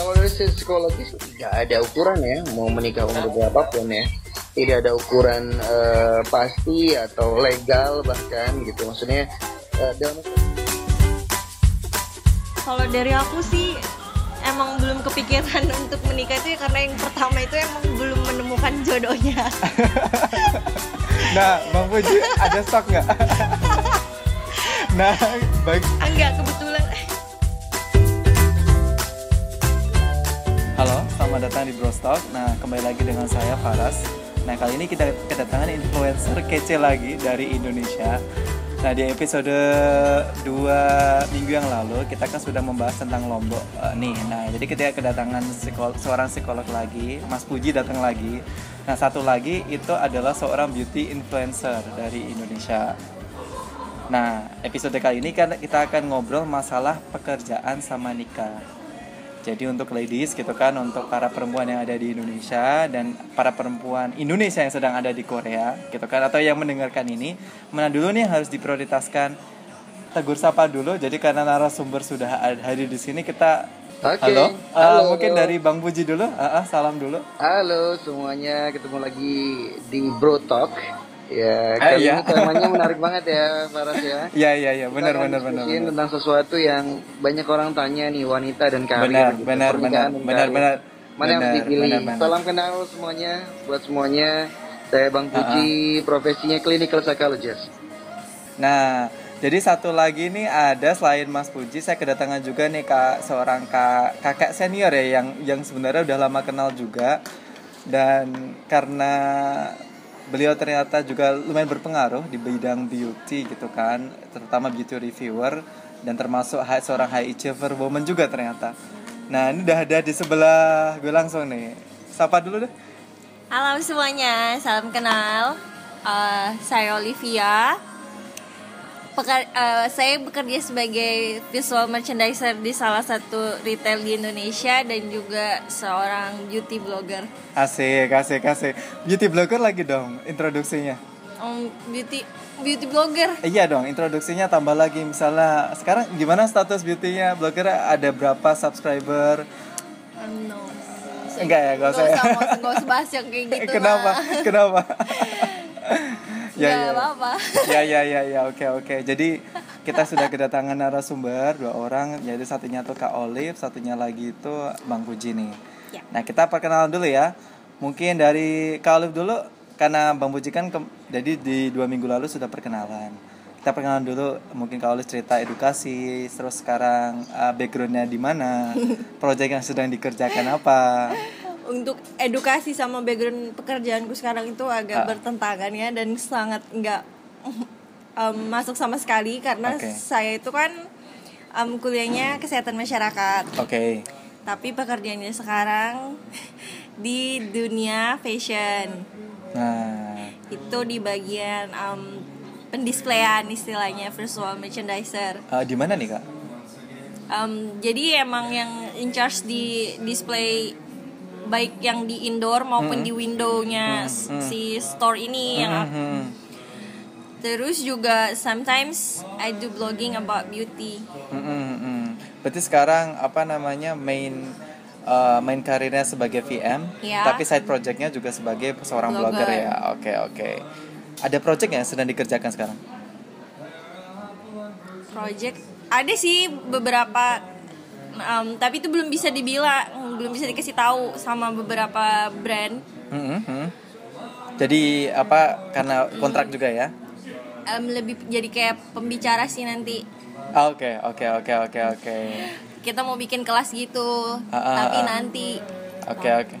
kalau dari sisi psikologis tidak ada ukuran ya mau menikah umur berapapun ya tidak ada ukuran eh, pasti atau legal bahkan gitu maksudnya eh, dalam Kalau dari aku sih emang belum kepikiran untuk menikah itu ya karena yang pertama itu emang belum menemukan jodohnya. Nah, Bang Puji ada stok nggak? nah, baik. Enggak kebetulan. Selamat datang di Brostock. Nah, kembali lagi dengan saya Faras. Nah, kali ini kita kedatangan influencer kece lagi dari Indonesia. Nah, di episode 2 minggu yang lalu kita kan sudah membahas tentang Lombok eh, nih. Nah, jadi kita kedatangan psikol- seorang psikolog lagi, Mas Puji datang lagi. Nah, satu lagi itu adalah seorang beauty influencer dari Indonesia. Nah, episode kali ini kan kita akan ngobrol masalah pekerjaan sama nikah. Jadi untuk ladies gitu kan, untuk para perempuan yang ada di Indonesia dan para perempuan Indonesia yang sedang ada di Korea gitu kan atau yang mendengarkan ini, mana dulu nih harus diprioritaskan? Tegur sapa dulu. Jadi karena narasumber sudah hadir di sini kita Oke. Halo, Uh, Halo. mungkin dari Bang Puji dulu, Ah, ah, salam dulu. halo semuanya ketemu lagi di Bro Talk ya Ah, iya. ini temanya menarik banget ya Faras ya Iya iya iya, benar benar benar. benar. tentang sesuatu yang banyak orang tanya nih wanita dan karir Benar, gitu. benar, benar, benar, benar. mana yang Benar, dipilih benar, benar. salam kenal semuanya buat semuanya saya Bang Puji profesinya clinical psychologist Nah, jadi satu lagi nih ada selain Mas Puji, saya kedatangan juga nih kak seorang kak kakak senior ya yang yang sebenarnya udah lama kenal juga dan karena beliau ternyata juga lumayan berpengaruh di bidang beauty gitu kan, terutama beauty reviewer dan termasuk high, seorang high achiever woman juga ternyata. Nah ini udah ada di sebelah gue langsung nih. Sapa dulu deh. Halo semuanya, salam kenal. Eh, saya Olivia. Peka- eh, saya bekerja sebagai visual merchandiser di salah satu retail di Indonesia dan juga seorang beauty blogger. Asik, asik, asik. Beauty blogger lagi dong introduksinya. Um, beauty beauty blogger. Iya dong, introduksinya tambah lagi misalnya sekarang gimana status beauty-nya blogger ada berapa subscriber? Um, no. Enggak ya, enggak usah ya. Nggak usah, nggak usah bahas yang kayak gitu. Kenapa? lah. Kenapa? Nggak apa-apa. Ya ya ya ya oke oke. Jadi kita sudah kedatangan narasumber dua orang, jadi satunya tuh Kak Olive, satunya lagi itu Bang Puji nih. Ya. Nah kita perkenalan dulu ya. Mungkin dari Kak Olive dulu karena Bang Puji kan ke- jadi di dua minggu lalu sudah perkenalan. Kita perkenalan dulu, mungkin Kak Olive cerita edukasi, terus sekarang uh, backgroundnya di mana, proyek yang sedang dikerjakan apa. Untuk edukasi sama background pekerjaanku sekarang itu agak Ah. bertentangan ya dan sangat nggak em, masuk sama sekali karena Oke. saya itu kan em, kuliahnya kesehatan masyarakat Oke. tapi pekerjaannya sekarang di dunia fashion Nah, itu di bagian em, pendisplayan istilahnya visual merchandiser uh, di mana nih kak? Em, jadi emang yang in charge di display baik yang di indoor maupun di windownya s- si store ini yang ak- Hmm. terus juga sometimes I do blogging about beauty Mm, mm, mm. Berarti sekarang apa namanya main uh, main karirnya sebagai VM, Ya. tapi side projectnya juga sebagai seorang blogger, Blogger. ya. Oke oke. Ada project yang sedang dikerjakan sekarang? project ada sih beberapa em, tapi itu belum bisa dibilang belum bisa dikasih tahu sama beberapa brand Mm, mm, mm. Jadi apa karena kontrak juga ya? Em, lebih jadi kayak pembicara sih nanti Ah, Oke oke oke oke oke. kita mau bikin kelas gitu Ah, ah, tapi nanti Oke oke.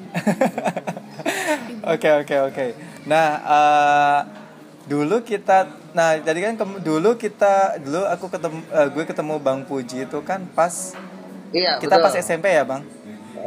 Oke oke oke. Nah, eh, dulu kita nah jadi kan dulu kita dulu aku ketemu eh, gue ketemu Bang Puji itu kan pas iya kita betul. pas SMP ya, Bang?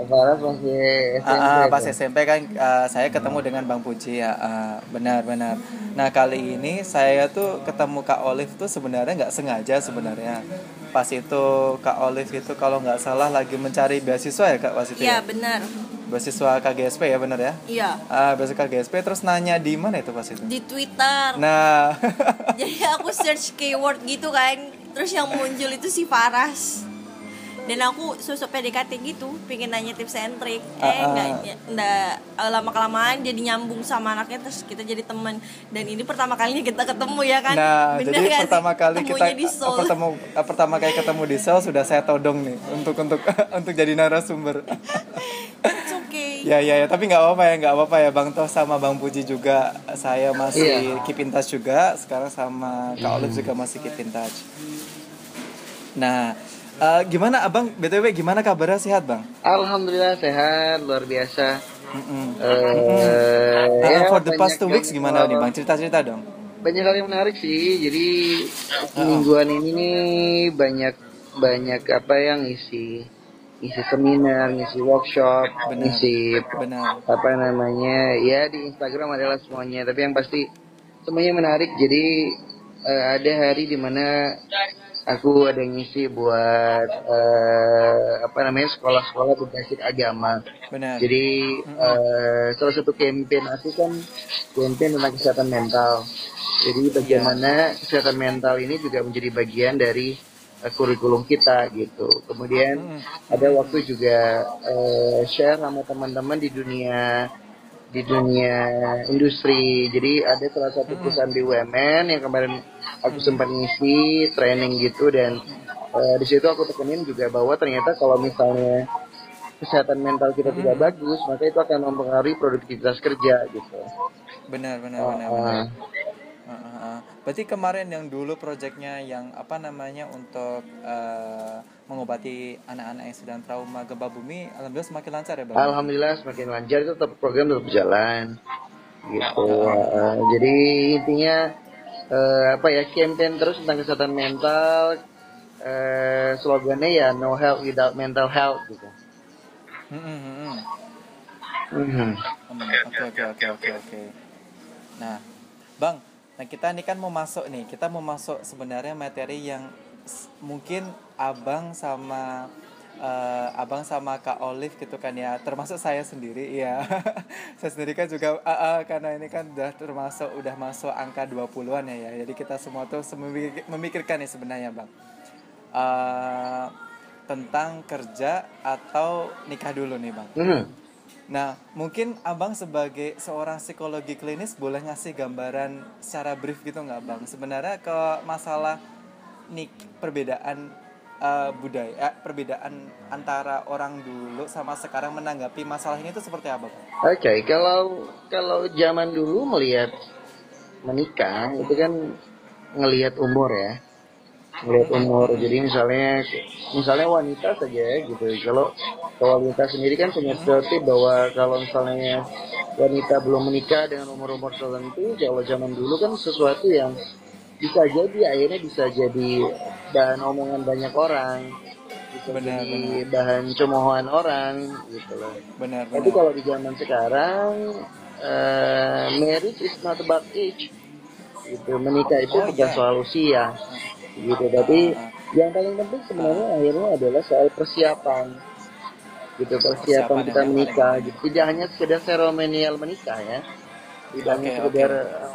Faras masih SMP Ah, ah, pas tuh. SMP kan ah, saya ketemu dengan Bang Puji ya, ah, benar benar. Nah kali ini saya tuh ketemu Kak Olive tuh sebenarnya nggak sengaja sebenarnya. Pas itu Kak Olive itu kalau nggak salah lagi mencari beasiswa ya Kak pas itu ya ya. benar Beasiswa KGSP ya benar ya. iya Ah, beasiswa KGSP terus nanya di mana itu pas itu. di Twitter Nah, jadi aku search keyword gitu kan terus yang muncul itu si Faras dan aku sosok PDKT gitu pengen nanya tips and trick eh Ah, ah. nggak nggak eh, lama kelamaan jadi nyambung sama anaknya terus kita jadi teman dan ini pertama kalinya kita ketemu ya kan Nah, Bener jadi nggak sih? pertama kali kita di Seoul. pertemu eh, pertama kali ketemu di Seoul sudah saya todong nih untuk untuk untuk jadi narasumber. It's okay ya ya ya, tapi nggak apa-apa ya, nggak apa-apa ya Bang Toh sama Bang Puji juga saya masih Iya. keep in touch juga. Sekarang sama Kak Olive juga masih keep in touch. Nah, eh, gimana Abang BTW gimana kabarnya sehat, Bang? Alhamdulillah sehat luar biasa. Mm-mm. Eh, Nah, ya, for the past two weeks yang- gimana nih, Bang? Cerita-cerita dong. Banyak hal yang menarik sih. Jadi mingguan ini nih banyak banyak apa yang isi isi seminar, ngisi workshop, Benar. ngisi Benar. apa namanya ya di Instagram adalah semuanya tapi yang pasti semuanya menarik jadi eh, ada hari di mana aku ada ngisi buat eh, apa namanya sekolah-sekolah berbasis agama Benar. jadi eh, salah satu campaign aku kan campaign tentang kesehatan mental jadi bagaimana kesehatan mental ini juga menjadi bagian dari eh, kurikulum kita gitu kemudian Mm. ada waktu juga eh, share sama teman-teman di dunia di dunia industri. Jadi ada salah satu perusahaan BUMN yang kemarin aku sempat ngisi training gitu dan eh, di situ aku tekenin juga bahwa ternyata kalau misalnya kesehatan mental kita tidak bagus, maka itu akan mempengaruhi produktivitas kerja gitu. Benar, benar, Oh, benar, benar. Ah, ah, ah. Berarti kemarin yang dulu proyeknya yang apa namanya untuk eh, mengobati anak-anak yang sedang trauma gempa bumi, alhamdulillah semakin lancar ya bang. Alhamdulillah semakin lancar itu tetap program tetap jalan gitu. Eh, jadi intinya eh, apa ya campaign terus tentang kesehatan mental. eh slogannya ya no health without mental health gitu. Hmm, hmm, hmm, hmm. Mhm. Hmm, Oke oke oke oke oke. Nah, bang, nah kita ini kan mau masuk nih, kita mau masuk sebenarnya materi yang mungkin abang sama eh, abang sama kak Olive gitu kan ya, termasuk saya sendiri ya. saya sendiri kan juga ah, ah, karena ini kan udah termasuk udah masuk angka 20-an ya ya. Jadi kita semua tuh memikirkan nih sebenarnya bang. Eh, tentang kerja atau nikah dulu nih bang. Mhm. Nah, mungkin abang sebagai seorang psikologi klinis boleh ngasih gambaran secara brief gitu nggak bang? Sebenarnya ke masalah nik perbedaan eh, budaya, eh, perbedaan antara orang dulu sama sekarang menanggapi masalah ini itu seperti apa bang? Oke, kalau kalau zaman dulu melihat menikah itu kan ngelihat umur ya, ngelihat umur. Jadi misalnya misalnya wanita saja gitu. Kalau kalau wanita sendiri kan punya stereotip bahwa kalau misalnya wanita belum menikah dengan umur-umur tertentu, kalau zaman dulu kan sesuatu yang bisa jadi akhirnya bisa jadi bahan omongan banyak orang, bisa Benar, jadi bahan cemoohan orang gitu loh. Benar Tapi benar. kalau di zaman sekarang, eh, marriage is not about age. Gitu, menikah itu Oh, bukan iya. soal usia. Gitu, tapi Ah, yang paling penting sebenarnya akhirnya adalah soal persiapan. Gitu, persiapan Persiapan kita menikah. Gitu. Tidak hanya sekedar seremonial menikah ya. Tidak Oke, sekedar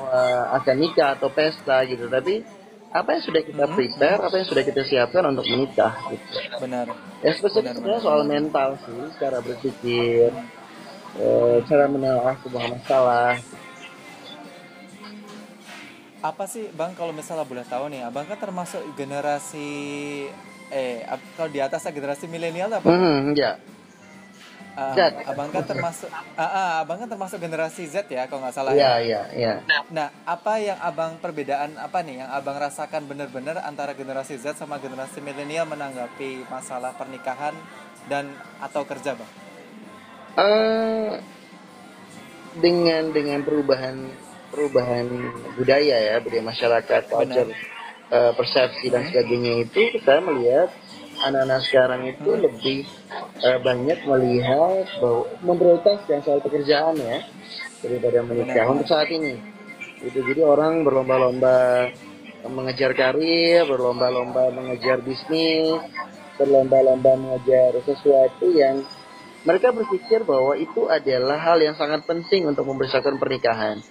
eh, akad nikah atau pesta gitu, tapi apa yang sudah kita Mhm. prepare, apa yang sudah kita siapkan untuk menikah gitu. benar. Ya spesifik Benar, sebenarnya benar. soal mental sih, cara berpikir, eh, cara menelaah sebuah masalah. Apa sih bang kalau misalnya boleh tahu nih, abang kan termasuk generasi eh kalau di atasnya generasi milenial apa? Hmm, ya. Z. abang kan termasuk ah, ah, abang kan termasuk generasi Z ya kalau nggak salah Iya, ya. iya, iya. Nah, apa yang abang perbedaan apa nih yang abang rasakan benar-benar antara generasi Z sama generasi milenial menanggapi masalah pernikahan dan atau kerja bang? Eh, dengan dengan perubahan perubahan budaya ya, budaya masyarakat, culture, eh, persepsi dan sebagainya itu kita melihat anak-anak sekarang itu lebih eh, banyak melihat bahwa memprioritaskan soal pekerjaan ya daripada menikah Benar. untuk saat ini. Itu jadi orang berlomba-lomba mengejar karir, berlomba-lomba mengejar bisnis, berlomba-lomba mengejar sesuatu yang mereka berpikir bahwa itu adalah hal yang sangat penting untuk mempersiapkan pernikahan.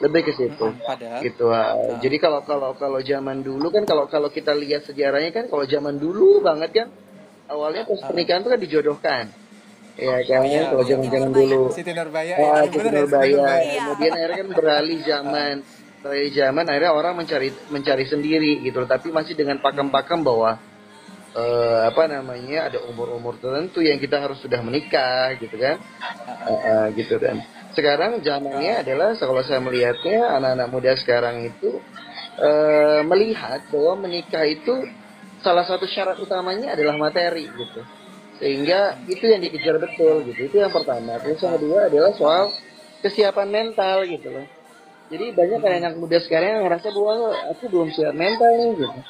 Lebih ke situ. Padahal Gitu. uh, Jadi kalau kalau kalau zaman dulu kan kalau kalau kita lihat sejarahnya kan kalau zaman dulu banget kan awalnya pas pernikahan tuh kan dijodohkan ya kan Iya, kalau zaman zaman dulu Siti Nurbaya Ah, ya, Siti bener Siti Nurbaya. Nurbaya. Kemudian akhirnya kan beralih zaman. Beralih zaman akhirnya orang mencari mencari sendiri gitu. Tapi masih dengan pakem-pakem bahwa eh, apa namanya ada umur-umur tertentu yang kita harus sudah menikah gitu kan. Eh, eh, gitu dan sekarang zamannya adalah kalau saya melihatnya anak-anak muda sekarang itu eh, melihat bahwa menikah itu salah satu syarat utamanya adalah materi gitu. Sehingga itu yang dikejar betul gitu. Itu yang pertama. Terus yang kedua adalah soal kesiapan mental gitu loh. Jadi banyak kan anak muda sekarang yang ngerasa bahwa "Oh, aku belum siap mental nih gitu.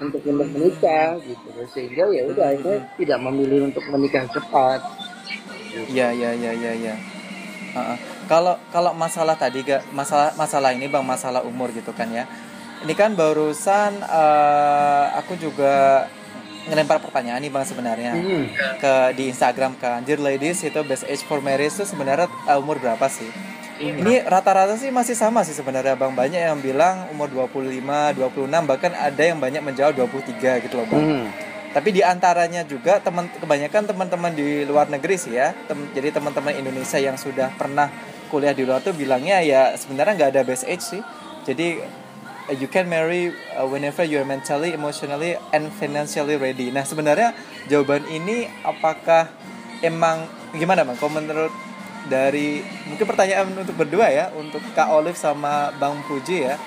Untuk untuk menikah gitu sehingga ya udah akhirnya tidak memilih untuk menikah cepat. Iya iya iya iya iya. Kalau kalau masalah tadi gak masalah masalah ini bang masalah umur gitu kan ya. Ini kan barusan eh, aku juga ngelempar pertanyaan nih bang sebenarnya Hmm. ke di Instagram kan. Dear ladies itu best age for marriage itu sebenarnya eh, umur berapa sih? Ini rata-rata sih masih sama sih sebenarnya bang. Banyak yang bilang umur 25, 26 bahkan ada yang banyak menjawab 23 gitu loh bang. Hmm. Tapi di antaranya juga teman kebanyakan teman-teman di luar negeri sih ya. Tem- jadi teman-teman Indonesia yang sudah pernah kuliah di luar tuh bilangnya ya sebenarnya nggak ada best age sih. Jadi uh, you can marry uh, whenever you are mentally, emotionally and financially ready. Nah, sebenarnya jawaban ini apakah emang gimana Bang? Kalau menurut dari mungkin pertanyaan untuk berdua ya, untuk Kak Olive sama Bang Puji ya.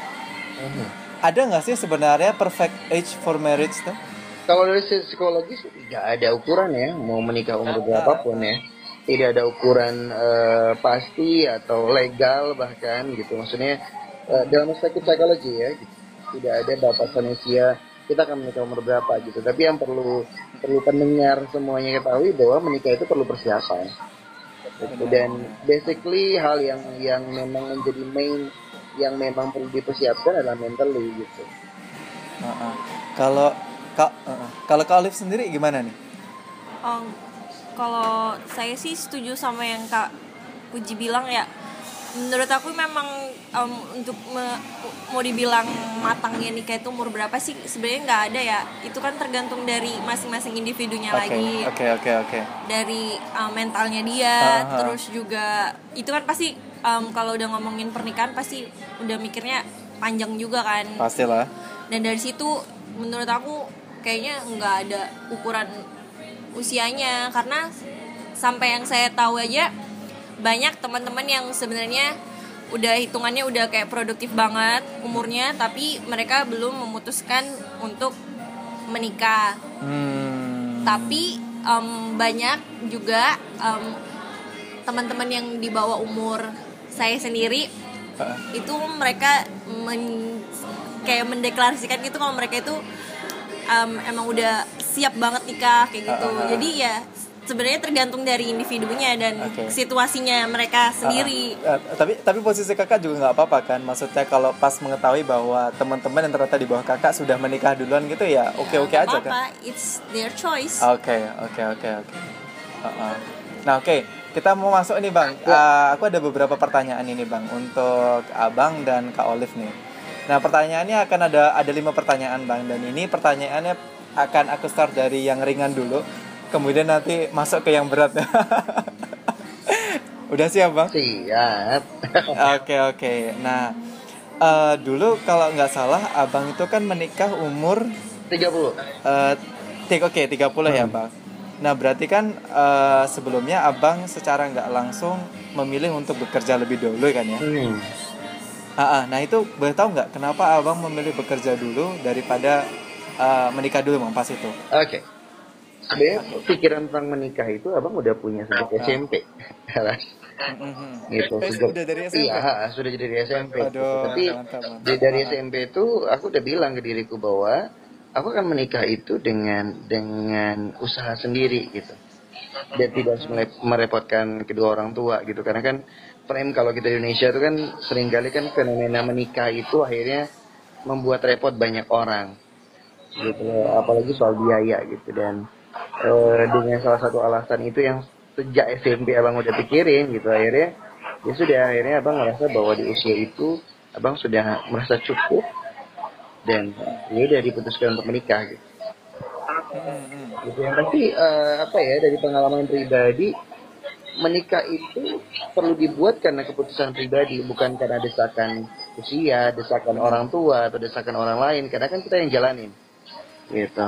Hmm. Ada nggak sih sebenarnya perfect age for marriage tuh? Kalau dari sisi psikologis tidak ada ukuran ya, mau menikah umur berapapun ya. Tidak ada ukuran eh, pasti atau legal bahkan gitu. Maksudnya eh, dalam perspektif psikologi ya, gitu. tidak ada batasan usia kita akan menikah umur berapa gitu. Tapi yang perlu perlu pendengar semuanya ketahui bahwa menikah itu perlu persiapan. Gitu. Dan basically hal yang yang memang menjadi main yang memang perlu dipersiapkan adalah mentally gitu. Heeh. Kalau Kak heeh. kalau Kak Olive sendiri gimana nih? Oh, kalau saya sih setuju sama yang Kak Puji bilang ya. Menurut aku memang em, untuk me- mau dibilang matangnya nikah itu umur berapa sih sebenarnya nggak ada ya. Itu kan tergantung dari masing-masing individunya Oke, lagi. oke, oke, oke. Dari em, mentalnya dia, Aha. terus juga itu kan pasti em, kalau udah ngomongin pernikahan pasti udah mikirnya panjang juga kan Pastilah. dan dari situ menurut aku kayaknya nggak ada ukuran usianya karena sampai yang saya tahu aja banyak teman-teman yang sebenarnya udah hitungannya udah kayak produktif banget umurnya tapi mereka belum memutuskan untuk menikah Hmm. tapi em, banyak juga em, teman-teman yang di bawah umur saya sendiri Heeh. itu mereka men- kayak mendeklarasikan gitu kalau mereka itu em, emang udah siap banget nikah kayak gitu. Ah, ah. jadi ya sebenarnya tergantung dari individunya dan Oke. situasinya mereka sendiri Ah, ah. Eh, tapi tapi posisi kakak juga nggak apa-apa kan? Maksudnya kalau pas mengetahui bahwa teman-teman yang ternyata di bawah kakak sudah menikah duluan gitu ya oke oke Nggak aja apa-apa, kan it's their choice. Oke oke oke oke. Ah, ah. nah oke kita mau masuk nih bang. Ah, aku ada beberapa pertanyaan ini bang untuk abang dan kak Olive nih nah pertanyaannya akan ada ada lima pertanyaan bang dan ini pertanyaannya akan aku start dari yang ringan dulu kemudian nanti masuk ke yang berat udah siap bang Siap. Oke oke. Nah eh, dulu kalau nggak salah abang itu kan menikah umur 30. eh tik- oke 30 ya bang. Nah berarti kan eh, sebelumnya abang secara nggak langsung memilih untuk bekerja lebih dulu kan ya. Hmm. Ah, ah, nah itu boleh tahu nggak kenapa abang memilih bekerja dulu daripada eh, menikah dulu bang pas itu? Oke. Sebenarnya pikiran tentang menikah itu abang udah punya sejak SMP. Mhm. gitu. Eh, Sejak- udah dari SMP? Iya, sudah jadi dari SMP. Aduh, Tapi dari SMP itu aku udah bilang ke diriku bahwa aku akan menikah itu dengan dengan usaha sendiri gitu. Dan tidak harus merepotkan kedua orang tua gitu. Karena kan frame kalau kita di Indonesia itu kan sering kali kan fenomena menikah itu akhirnya membuat repot banyak orang gitu apalagi soal biaya gitu. Dan eh, dengan salah satu alasan itu yang sejak SMP abang udah pikirin gitu. Akhirnya ya sudah akhirnya abang merasa bahwa di usia itu abang sudah merasa cukup dan ya udah diputuskan untuk menikah gitu. Hmm, hmm. gitu. Ya tapi eh, apa ya dari pengalaman pribadi menikah itu perlu dibuat karena keputusan pribadi bukan karena desakan usia desakan orang tua atau desakan orang lain. Karena kan kita yang jalanin. Gitu.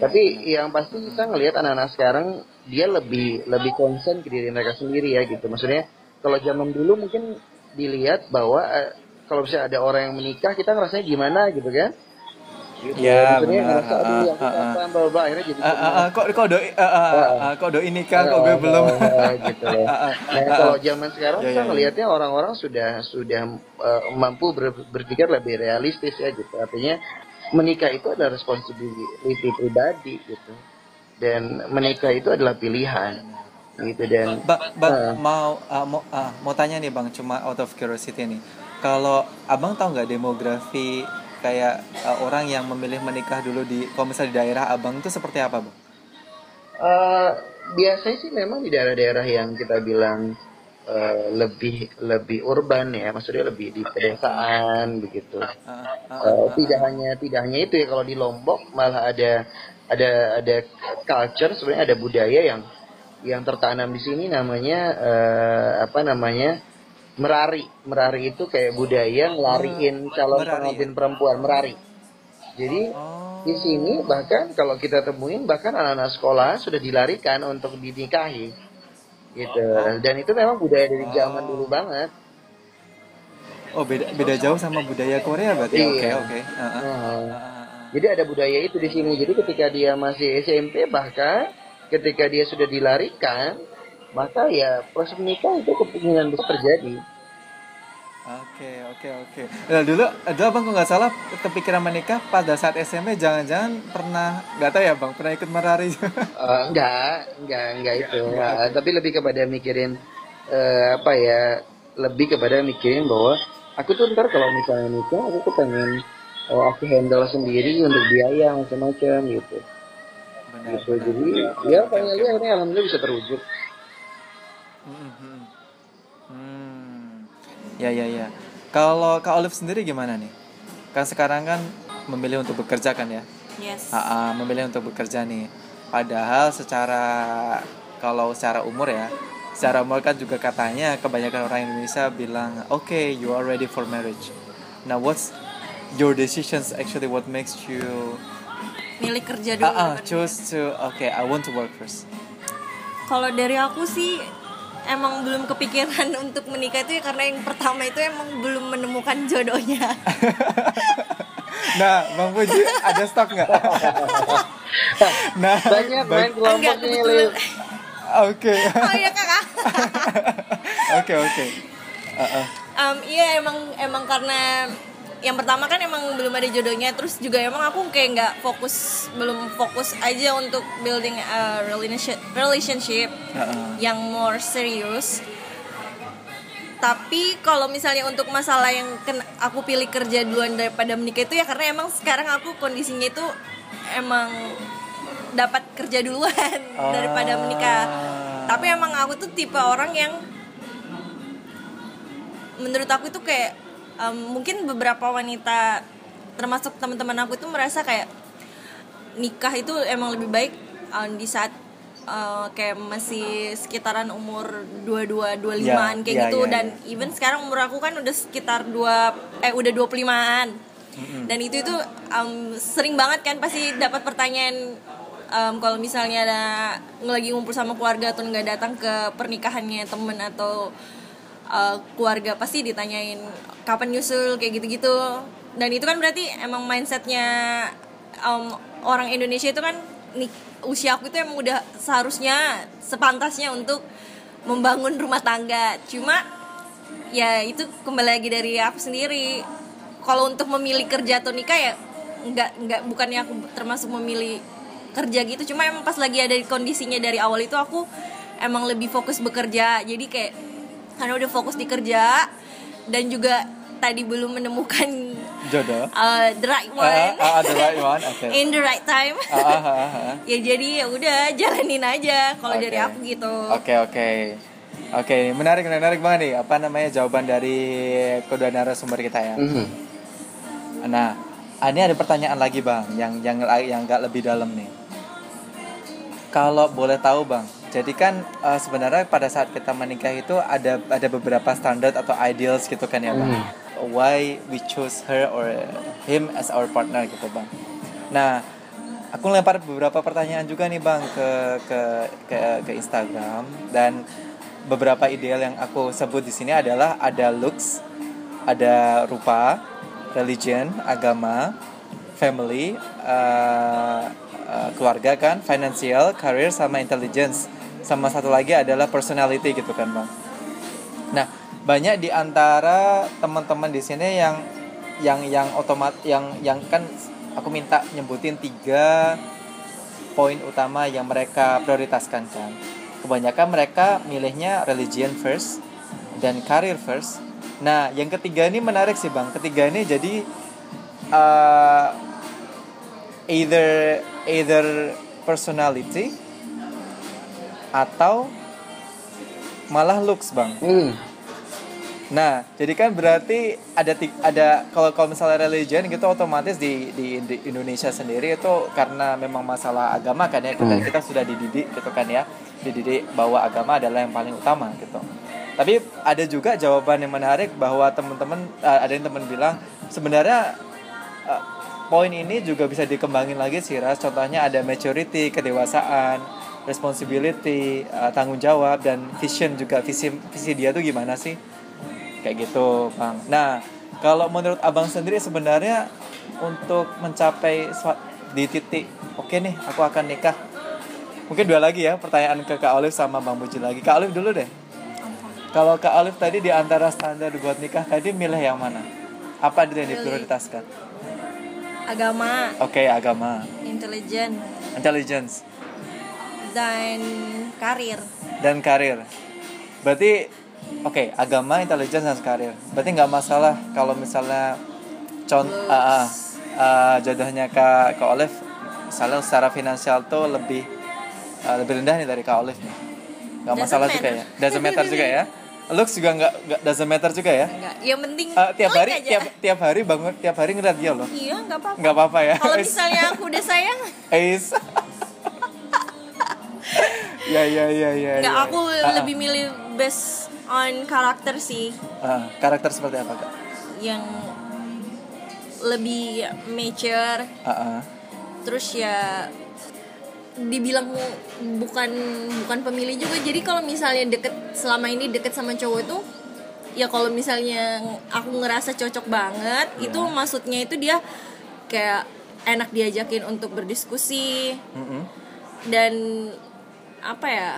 Tapi yang pasti kita ngelihat anak-anak sekarang dia lebih lebih concern ke diri mereka sendiri ya gitu. Maksudnya kalau zaman dulu mungkin dilihat bahwa eh, kalau misalnya ada orang yang menikah kita ngerasanya gimana gitu kan gitu. Ya, benar. bla bla akhirnya jadi ah, kok kok doi ah, ah, ah, ah, kok kok gue belum Ah, gitu loh. Ah, Nah, ah, kalau zaman sekarang Ya, kita ya, ya. ngelihatnya orang-orang sudah sudah eh, mampu ber- berpikir lebih realistis ya gitu. Artinya menikah itu adalah responsibility pribadi gitu. Dan menikah itu adalah pilihan gitu dan Bang, bang Ah. mau ah, mau ah, mau tanya nih bang, cuma out of curiosity nih. Kalau abang tahu nggak demografi kayak ah, orang yang memilih menikah dulu di, kalau misalnya di daerah abang itu seperti apa bang? eh, biasanya sih memang di daerah-daerah yang kita bilang eh, lebih lebih urban ya, maksudnya lebih di pedesaan begitu. Ah, ah, Eh, ah, tidak hanya tidak hanya itu ya kalau di Lombok malah ada ada ada culture sebenarnya ada budaya yang yang tertanam di sini namanya eh, apa namanya merari merari itu kayak budaya ngelariin calon merari pengantin perempuan merari jadi Oh. di sini bahkan kalau kita temuin bahkan anak-anak sekolah sudah dilarikan untuk dinikahi gitu dan itu memang budaya dari zaman Oh. dulu banget Oh beda beda jauh sama budaya Korea berarti. Iya. Oke oke. Ah, ah. Nah, Ah, ah, ah. Jadi ada budaya itu di sini. Jadi ketika dia masih SMP bahkan ketika dia sudah dilarikan, maka ya proses menikah itu kemungkinan besar terjadi. Oke oke oke. Nah, dulu dulu abang kok nggak salah kepikiran menikah pada saat SMP jangan-jangan pernah nggak tahu ya bang pernah ikut merari. Eh, enggak, enggak, enggak itu. Enggak. Tapi lebih kepada mikirin eh, apa ya? Lebih kepada mikirin bahwa aku tuh ntar kalau misalnya nikah, aku tuh pengen oh, aku handle sendiri untuk biaya macam-macam gitu. Benar. gitu. benar, Jadi benar. ya finally oke. akhirnya alhamdulillah bisa terwujud. Hmm, hmm. Hmm. Ya ya ya. Kalau Kak Olive sendiri gimana nih? Kan sekarang kan memilih untuk bekerja kan ya? Yes. Ah, ah, memilih untuk bekerja nih. Padahal secara kalau secara umur ya, secara umur kan juga katanya kebanyakan orang Indonesia bilang, oke, you are ready for marriage. Now what's your decisions actually what makes you Milih kerja dulu. ah, ah, kan. choose to okay, I want to work first. Kalau dari aku sih emang belum kepikiran untuk menikah itu ya karena yang pertama itu emang belum menemukan jodohnya. Nah, Bang Puji ada stok nggak? nah, Banyak main kelompok ini. Oke. oh iya kakak. Oke, oke. Em, iya emang emang karena yang pertama kan emang belum ada jodohnya terus juga emang aku kayak nggak fokus belum fokus aja untuk building a relationship relationship Ah, ah. yang more serius tapi kalau misalnya untuk masalah yang ken- aku pilih kerja duluan daripada menikah itu ya karena emang sekarang aku kondisinya itu emang dapat kerja duluan daripada menikah. Tapi emang aku tuh tipe orang yang menurut aku itu kayak em, mungkin beberapa wanita termasuk teman-teman aku itu merasa kayak nikah itu emang lebih baik em, di saat eh, kayak masih sekitaran umur 22 25-an kayak Ya, ya, gitu. ya, dan even sekarang umur aku kan udah sekitar dua eh udah 25-an. Dan itu itu em, sering banget kan pasti dapat pertanyaan em, kalau misalnya ada lagi ngumpul sama keluarga atau nggak datang ke pernikahannya temen atau uh, keluarga pasti ditanyain kapan nyusul? kayak gitu-gitu. Dan itu kan berarti emang mindsetnya um, orang Indonesia itu kan nih usia aku itu emang udah seharusnya sepantasnya untuk membangun rumah tangga. Cuma ya itu kembali lagi dari aku sendiri. Kalau untuk memilih kerja atau nikah ya nggak nggak bukannya aku termasuk memilih kerja gitu. Cuma emang pas lagi ada kondisinya dari awal itu aku emang lebih fokus bekerja. Jadi kayak karena udah fokus di kerja dan juga tadi belum menemukan Jodoh. uh, the right Ah, one ah, ah, the right one. Oke. in the right time Ah, ah, ah, ah. ya jadi ya udah jalanin aja kalau dari Oke. aku gitu Oke oke oke menarik menarik banget nih apa namanya jawaban dari kedua narasumber kita ya. Mhm. Nah ini ada pertanyaan lagi bang yang yang yang nggak lebih dalam nih. kalau boleh tahu bang, jadi kan uh, sebenarnya pada saat kita menikah itu ada ada beberapa standar atau ideals gitu kan ya bang. Hmm. Why we choose her or him as our partner gitu bang. Nah, aku lempar beberapa pertanyaan juga nih bang ke ke ke, ke Instagram dan beberapa ideal yang aku sebut di sini adalah ada looks, ada rupa, religion, agama, family, uh, uh, keluarga kan, financial, career sama intelligence. Sama satu lagi adalah personality gitu kan, Bang. Nah, banyak di antara teman-teman di sini yang yang yang otomat yang yang kan aku minta nyebutin tiga poin utama yang mereka prioritaskan kan. Kebanyakan mereka milihnya religion first dan career first. Nah, yang ketiga ini menarik sih bang. Ketiga ini jadi uh, either either personality atau malah looks bang. Hmm. Nah, jadi kan berarti ada ada kalau kalau misalnya religion gitu otomatis di, di di Indonesia sendiri itu karena memang masalah agama kan ya kita, Hmm. kita sudah dididik gitu kan ya dididik bahwa agama adalah yang paling utama gitu. Tapi ada juga jawaban yang menarik bahwa teman-teman eh, ada yang teman bilang sebenarnya eh, poin ini juga bisa dikembangin lagi sih Ras. Contohnya ada maturity, kedewasaan, responsibility, eh, tanggung jawab dan vision juga visi visi dia tuh gimana sih? kayak gitu bang. Nah kalau menurut abang sendiri sebenarnya untuk mencapai di titik oke nih aku akan nikah. Mungkin dua lagi ya pertanyaan ke kak Olive sama bang Buji lagi. Kak Olive dulu deh. Kalau kak Olive tadi di antara standar buat nikah tadi milih yang mana? Apa yang diprioritaskan? Agama. Oke agama. Intelijen intelligence dan karir. Dan karir. Berarti oke agama intelligence dan karir. Berarti nggak masalah kalau misalnya con Looks. ah, ah, ah, jodohnya kak kak Olive misalnya secara finansial tuh lebih ah, lebih rendah nih dari kak Olive nih. Nggak masalah juga ya? Doesn't matter juga ya? Looks juga nggak nggak doesn't matter juga ya? Enggak yang penting Ah, tiap hari aja. tiap tiap hari bangun tiap hari ngeliat dia loh. Iya nggak apa-apa. Nggak apa-apa ya? Kalau misalnya aku udah sayang. Ais. Ya ya ya ya nggak ya. aku ah. lebih milih based on karakter sih Ah, karakter seperti apa kak yang lebih mature Ah, ah. terus ya dibilang bukan bukan pemilih juga jadi kalau misalnya deket selama ini deket sama cowok itu ya kalau misalnya aku ngerasa cocok banget Iya. itu maksudnya itu dia kayak enak diajakin untuk berdiskusi Mm-mm. dan apa ya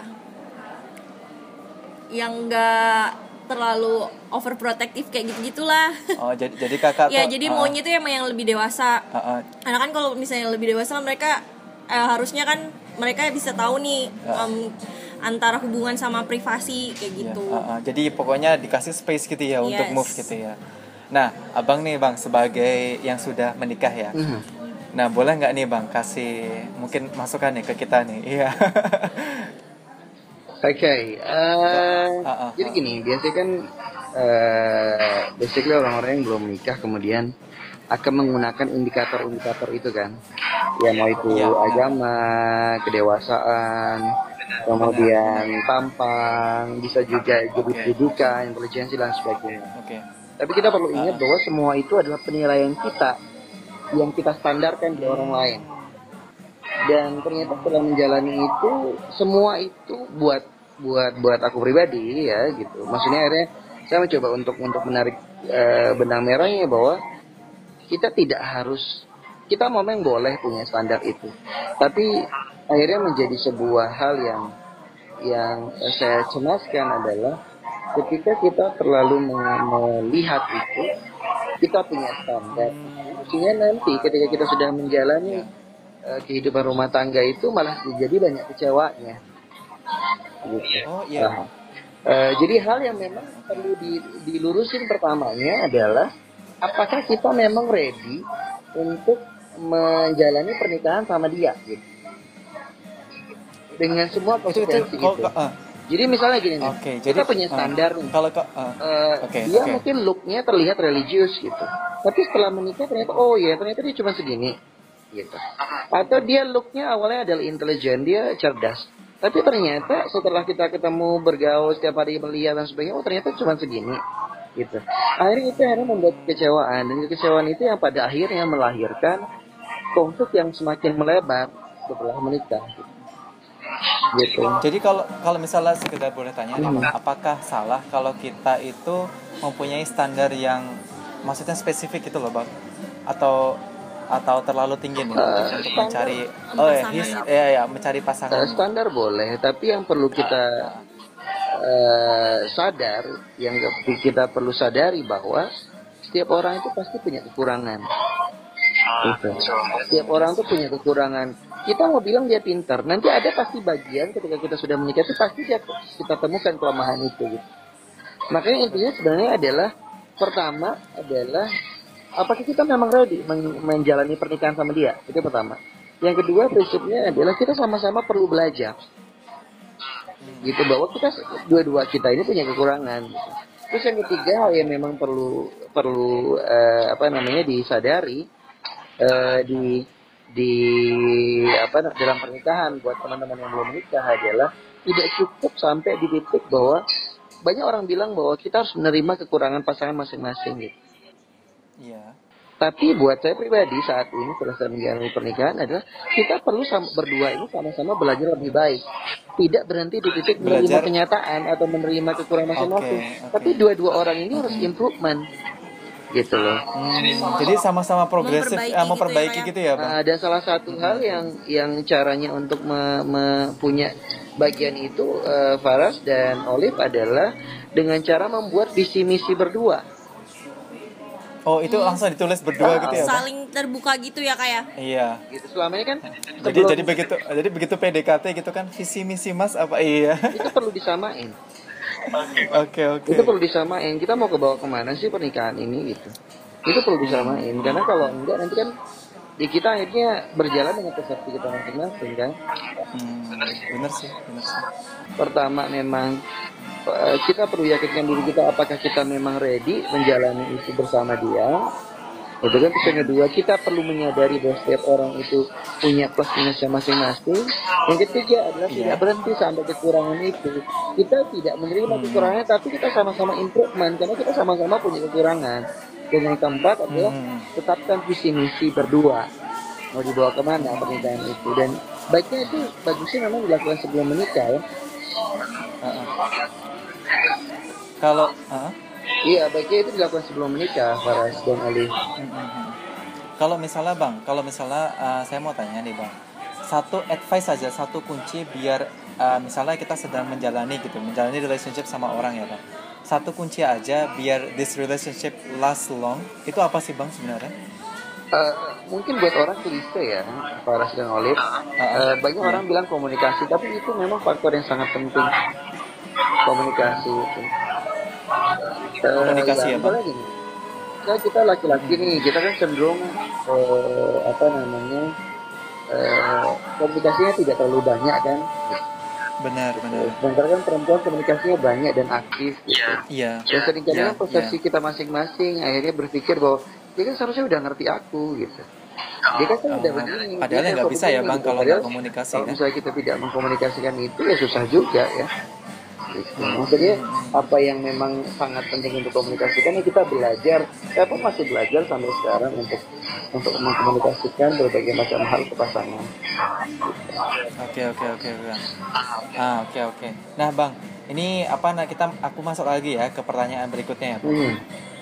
yang enggak terlalu overprotective kayak gitu gitulah Oh jadi jadi kakak ya tuh, jadi ah, maunya tuh emang yang lebih dewasa ah, ah, karena kan kalau misalnya lebih dewasa mereka eh, harusnya kan mereka bisa tahu nih em, antara hubungan sama privasi kayak iya, gitu ah, ah. jadi pokoknya dikasih space gitu ya untuk Yes. move gitu ya. Nah abang nih bang sebagai yang sudah menikah ya. Hmm. Nah boleh nggak nih bang kasih mungkin masukan nih ke kita nih. Iya. Oke, eh, Ah, ah, jadi ah. gini, biasanya kan eh basically orang-orang yang belum menikah kemudian akan menggunakan indikator-indikator itu kan, ya mau itu benar. agama, kedewasaan, kemudian tampang, bisa juga jadi Oke. pendidikan, intelijensi dan sebagainya. Oke. Tapi kita perlu ingat Ah. bahwa semua itu adalah penilaian kita yang kita standarkan di orang lain. Dan ternyata setelah menjalani itu semua itu buat buat buat aku pribadi ya gitu. Maksudnya akhirnya saya mencoba untuk untuk menarik eh, benang merahnya bahwa kita tidak harus kita memang boleh punya standar itu. Tapi akhirnya menjadi sebuah hal yang yang saya cemaskan adalah ketika kita terlalu me- melihat itu kita punya standar sehingga nanti ketika kita sudah menjalani eh, kehidupan rumah tangga itu malah jadi banyak kecewanya gitu. Oh iya. Nah, eh, jadi hal yang memang perlu di- dilurusin pertamanya adalah apakah kita memang ready untuk menjalani pernikahan sama dia gitu. Dengan semua Itu itu konsekuensi kok itu. ah, Jadi misalnya gini nih, Oke, kita jadi punya ah, standar nih. Kalau kok ah, Eh, Oke, dia oke. mungkin looknya terlihat religius gitu. Tapi setelah menikah ternyata oh ya ternyata dia cuma segini. gitu. Atau dia looknya awalnya adalah intelijen, dia cerdas. Tapi ternyata setelah kita ketemu bergaul setiap hari melihat dan sebagainya, oh ternyata cuma segini gitu. Akhirnya itu akhirnya membuat kekecewaan dan kekecewaan itu yang pada akhirnya melahirkan konflik yang semakin melebar setelah menikah. Gitu. Jadi kalau kalau misalnya sekedar boleh tanya nih, Bang, apakah salah kalau kita itu mempunyai standar yang maksudnya spesifik gitu loh, Bang? Atau atau terlalu tinggi nih Uh, untuk standar. mencari oh ya, Pasangan. his, ya ya mencari Eh, pasangan. standar boleh, tapi yang perlu kita eh, sadar, yang kita perlu sadari bahwa setiap orang itu pasti punya kekurangan. Gitu. Setiap orang tuh punya kekurangan. Kita mau bilang dia pintar, nanti ada pasti bagian ketika kita sudah menikah itu pasti dia kita temukan kelemahan itu. Gitu. Makanya intinya sebenarnya adalah pertama adalah apakah kita memang ready men- menjalani pernikahan sama dia? Itu pertama. Yang kedua prinsipnya adalah kita sama-sama perlu belajar gitu bahwa kita dua-dua kita ini punya kekurangan terus yang ketiga hal yang memang perlu perlu eh, apa namanya disadari eh, di di apa dalam pernikahan buat teman-teman yang belum menikah adalah tidak cukup sampai di titik bahwa banyak orang bilang bahwa kita harus menerima kekurangan pasangan masing-masing gitu Iya. tapi buat saya pribadi saat ini setelah saya menjalani pernikahan adalah kita perlu sama, berdua ini sama-sama belajar lebih baik. Tidak berhenti di titik menerima Belajar. kenyataan atau menerima kekurangan masing-masing. Oke, oke. Tapi dua-dua orang ini harus improvement. Gitu loh. Hmm, jadi sama-sama progresif, Memperbaiki gitu memperbaiki ya, Pak, gitu ya, Bang. Nah, dan salah satu hal yang yang caranya untuk me- me- punya bagian itu eh, Faras dan Olive adalah dengan cara membuat visi misi berdua. Oh, itu langsung ditulis berdua gitu ya, saling terbuka gitu ya kayak Iya. Gitu selama ini kan Jadi jadi begitu jadi begitu PDKT gitu kan visi misi Mas apa iya. itu perlu disamain. Oke, oke. itu perlu disamain. Kita mau ke bawah ke mana sih pernikahan ini gitu? Itu perlu disamain. Karena kalau enggak nanti kan di kita akhirnya berjalan dengan persepsi kita masing-masing kan? Hmm, bener sih, bener sih. pertama memang eh, kita perlu yakinkan diri kita apakah kita memang ready menjalani itu bersama dia itu kan terus yang kedua kita perlu menyadari bahwa setiap orang itu punya plus minusnya masing-masing yang ketiga adalah Iya. tidak berhenti sampai kekurangan itu kita tidak menerima kekurangannya tapi kita sama-sama improvement karena kita sama-sama punya kekurangan dan yang keempat adalah Hmm. tetapkan visi misi berdua mau dibawa ke mana pernikahan itu dan baiknya itu bagusnya memang dilakukan sebelum menikah ya Heeh. Kalau heeh. Iya baiknya itu dilakukan sebelum menikah Faras dan Ali. Kalau misalnya Bang, kalau misalnya eh, saya mau tanya nih Bang. Satu advice saja, satu kunci biar eh, misalnya kita sedang menjalani gitu, menjalani relationship sama orang ya Bang. Satu kunci aja biar this relationship last long. Itu apa sih Bang sebenarnya? Eh, mungkin buat orang klise ya Faras dan Olive Eh, banyak orang bilang komunikasi tapi itu memang faktor yang sangat penting komunikasi itu Komunikasi ya, misalnya gini, ya kita laki-laki nih kita kan cenderung eh, apa namanya eh, komunikasinya tidak terlalu banyak kan? Benar, benar. sementara kan perempuan komunikasinya banyak dan aktif gitu. Iya. dan sering kali Iya, kan persepsi kita masing-masing akhirnya berpikir bahwa dia kan seharusnya udah ngerti aku gitu. Dia kan, kan udah Oh, begini padahal ya nggak kan bisa ya, Bang, kalau nggak komunikasi, kalau ya. misalnya kita tidak mengkomunikasikan itu ya susah juga ya Gitu. maksudnya apa yang memang sangat penting untuk komunikasikan ya kita belajar saya pun masih belajar sampai sekarang untuk untuk mengkomunikasikan berbagai macam hal ke pasangan Oke oke oke Bang. Ah oke oke. Nah Bang, ini apa nah kita aku masuk lagi ya ke pertanyaan berikutnya ya Bang. hmm.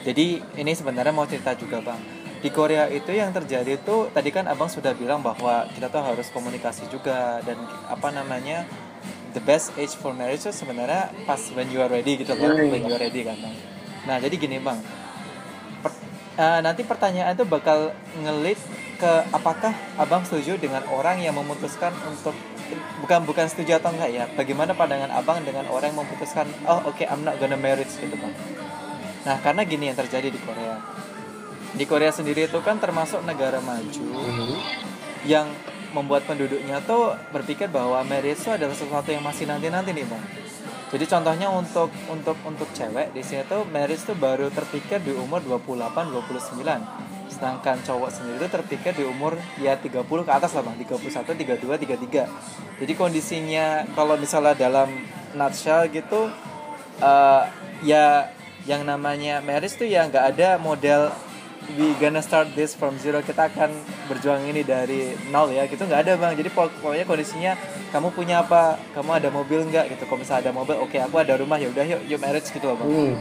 Jadi ini sebenarnya mau cerita juga Bang. Di Korea itu yang terjadi tuh tadi kan Abang sudah bilang bahwa kita tuh harus komunikasi juga dan apa namanya the best age for marriage itu sebenarnya pas when you are ready gitu. Hmm. When you are ready kan Bang. Nah jadi gini Bang. Per- eh, nanti pertanyaan itu bakal ngelit ke apakah abang setuju dengan orang yang memutuskan untuk bukan bukan setuju atau enggak ya bagaimana pandangan abang dengan orang yang memutuskan oh oke I'm not gonna marriage gitu bang nah karena gini yang terjadi di Korea di Korea sendiri itu kan termasuk negara maju Hmm. yang membuat penduduknya tuh berpikir bahwa marriage itu adalah sesuatu yang masih nanti-nanti nih bang. Jadi contohnya untuk untuk untuk cewek di sini tuh marriage tuh baru terpikir di umur 28 29. sedangkan cowok sendiri itu terpikir di umur ya 30 ke atas lah bang 31 32 33 jadi kondisinya kalau misalnya dalam nutshell gitu uh, ya yang namanya marriage tuh ya nggak ada model we gonna start this from zero. Kita akan berjuang ini dari nol ya. Gitu nggak ada bang. Jadi pokoknya kondisinya kamu punya apa? Kamu ada mobil nggak? Gitu kalau misalnya ada mobil oke okay, aku ada rumah ya udah yuk yuk marriage gitu loh bang. Hmm.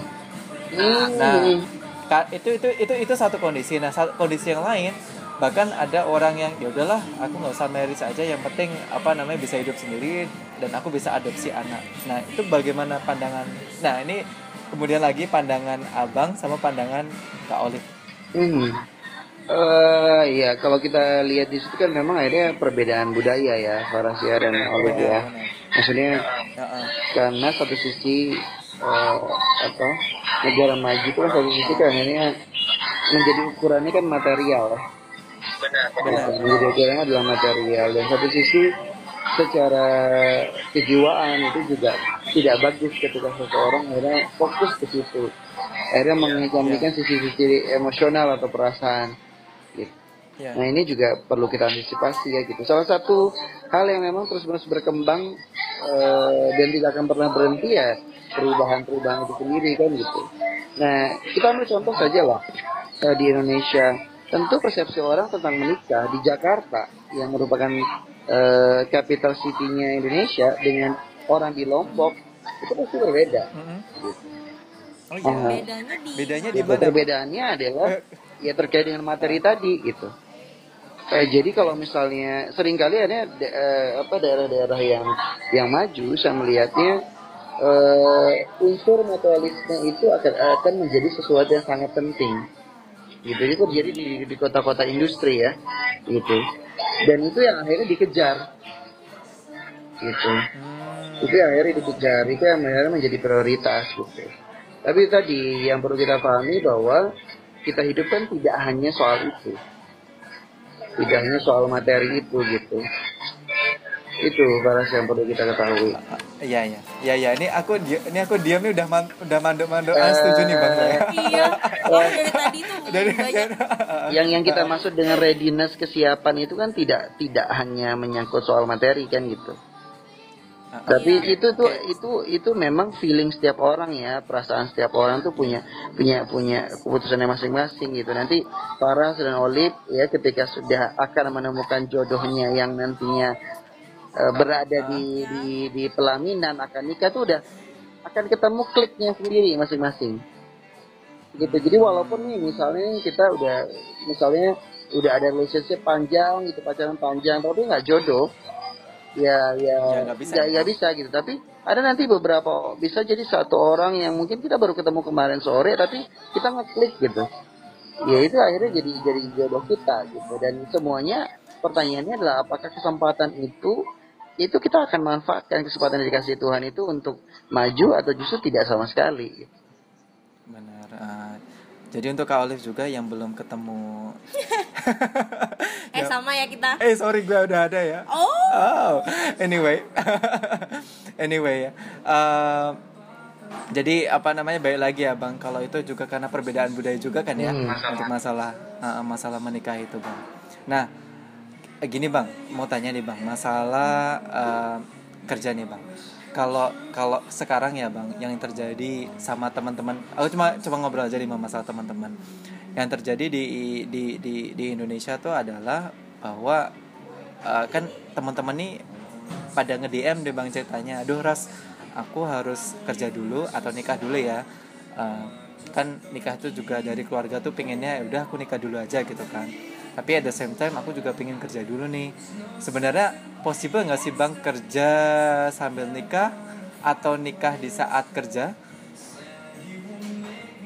nah itu itu itu itu satu kondisi. Nah satu kondisi yang lain bahkan ada orang yang ya udahlah aku nggak usah marriage aja. Yang penting apa namanya bisa hidup sendiri dan aku bisa adopsi anak. Nah itu bagaimana pandangan? Nah ini kemudian lagi pandangan abang sama pandangan kak Olive Hmm. Uh, ya kalau kita lihat di situ kan memang akhirnya perbedaan budaya ya Farasia dan Olive ya. Maksudnya karena satu sisi uh, apa negara maju itu kan satu sisi kan akhirnya menjadi ukurannya kan material. Benar. Benar. Menjadi ukurannya adalah material dan satu sisi secara kejiwaan itu juga tidak bagus ketika seseorang akhirnya fokus ke situ akhirnya mengesampingkan ya. sisi-sisi emosional atau perasaan gitu. Ya. Nah ini juga perlu kita antisipasi ya gitu. Salah satu hal yang memang terus-menerus berkembang uh, dan tidak akan pernah berhenti ya perubahan-perubahan itu sendiri kan gitu. Nah kita ambil contoh saja lah uh, di Indonesia. Tentu persepsi orang tentang menikah di Jakarta yang merupakan uh, capital city-nya Indonesia dengan orang di Lombok itu pasti berbeda. Mm -hmm. gitu. Oh iya. Uh, bedanya di bedanya di mana? Perbedaannya adalah ya terkait dengan materi tadi gitu. Eh, jadi kalau misalnya sering kali ada eh, apa daerah-daerah yang yang maju saya melihatnya eh, unsur materialisme itu akan akan menjadi sesuatu yang sangat penting. Gitu. Itu terjadi di di kota-kota industri ya gitu. Dan itu yang akhirnya dikejar. Gitu. Itu yang akhirnya dikejar. Itu yang akhirnya menjadi prioritas gitu tapi tadi yang perlu kita pahami bahwa kita hidup kan tidak hanya soal itu. Tidak hanya soal materi itu gitu. Itu balas yang perlu kita ketahui. Iya iya. Iya iya. Ini aku ini aku diam nih udah man, udah manduk-manduk uh, setuju nih Bang saya. Iya. Oh, dari tadi tuh dari, banyak. yang yang kita maksud dengan readiness kesiapan itu kan tidak tidak hanya menyangkut soal materi kan gitu tapi iya. itu tuh itu itu memang feeling setiap orang ya perasaan setiap orang tuh punya punya punya keputusannya masing-masing gitu. Nanti para dan Olip ya ketika sudah akan menemukan jodohnya yang nantinya uh, berada di, di di pelaminan akan nikah tuh udah akan ketemu kliknya sendiri masing-masing. Gitu. Jadi walaupun nih misalnya kita udah misalnya udah ada relationship panjang gitu pacaran panjang tapi nggak jodoh ya ya. Ya bisa. Ya, ya bisa gitu. Tapi ada nanti beberapa bisa jadi satu orang yang mungkin kita baru ketemu kemarin sore tapi kita ngeklik gitu. Ya itu akhirnya jadi jadi jodoh kita gitu. Dan semuanya pertanyaannya adalah apakah kesempatan itu itu kita akan manfaatkan kesempatan yang dikasih Tuhan itu untuk maju atau justru tidak sama sekali. Benar. Uh, jadi untuk Kak Olive juga yang belum ketemu Eh ya. sama ya kita. Eh sorry gue udah ada ya. Oh. oh. Anyway. anyway ya. Uh, jadi apa namanya baik lagi ya bang. Kalau itu juga karena perbedaan budaya juga kan ya hmm. untuk masalah uh, masalah menikah itu bang. Nah gini bang, mau tanya nih bang masalah uh, kerja nih bang kalau kalau sekarang ya bang yang terjadi sama teman-teman aku cuma cuma ngobrol aja di masalah teman-teman. Yang terjadi di di di di Indonesia tuh adalah bahwa uh, kan teman-teman nih pada nge DM deh bang ceritanya aduh ras aku harus kerja dulu atau nikah dulu ya. Uh, kan nikah tuh juga dari keluarga tuh pengennya ya udah aku nikah dulu aja gitu kan tapi at the same time aku juga pengen kerja dulu nih sebenarnya possible nggak sih bang kerja sambil nikah atau nikah di saat kerja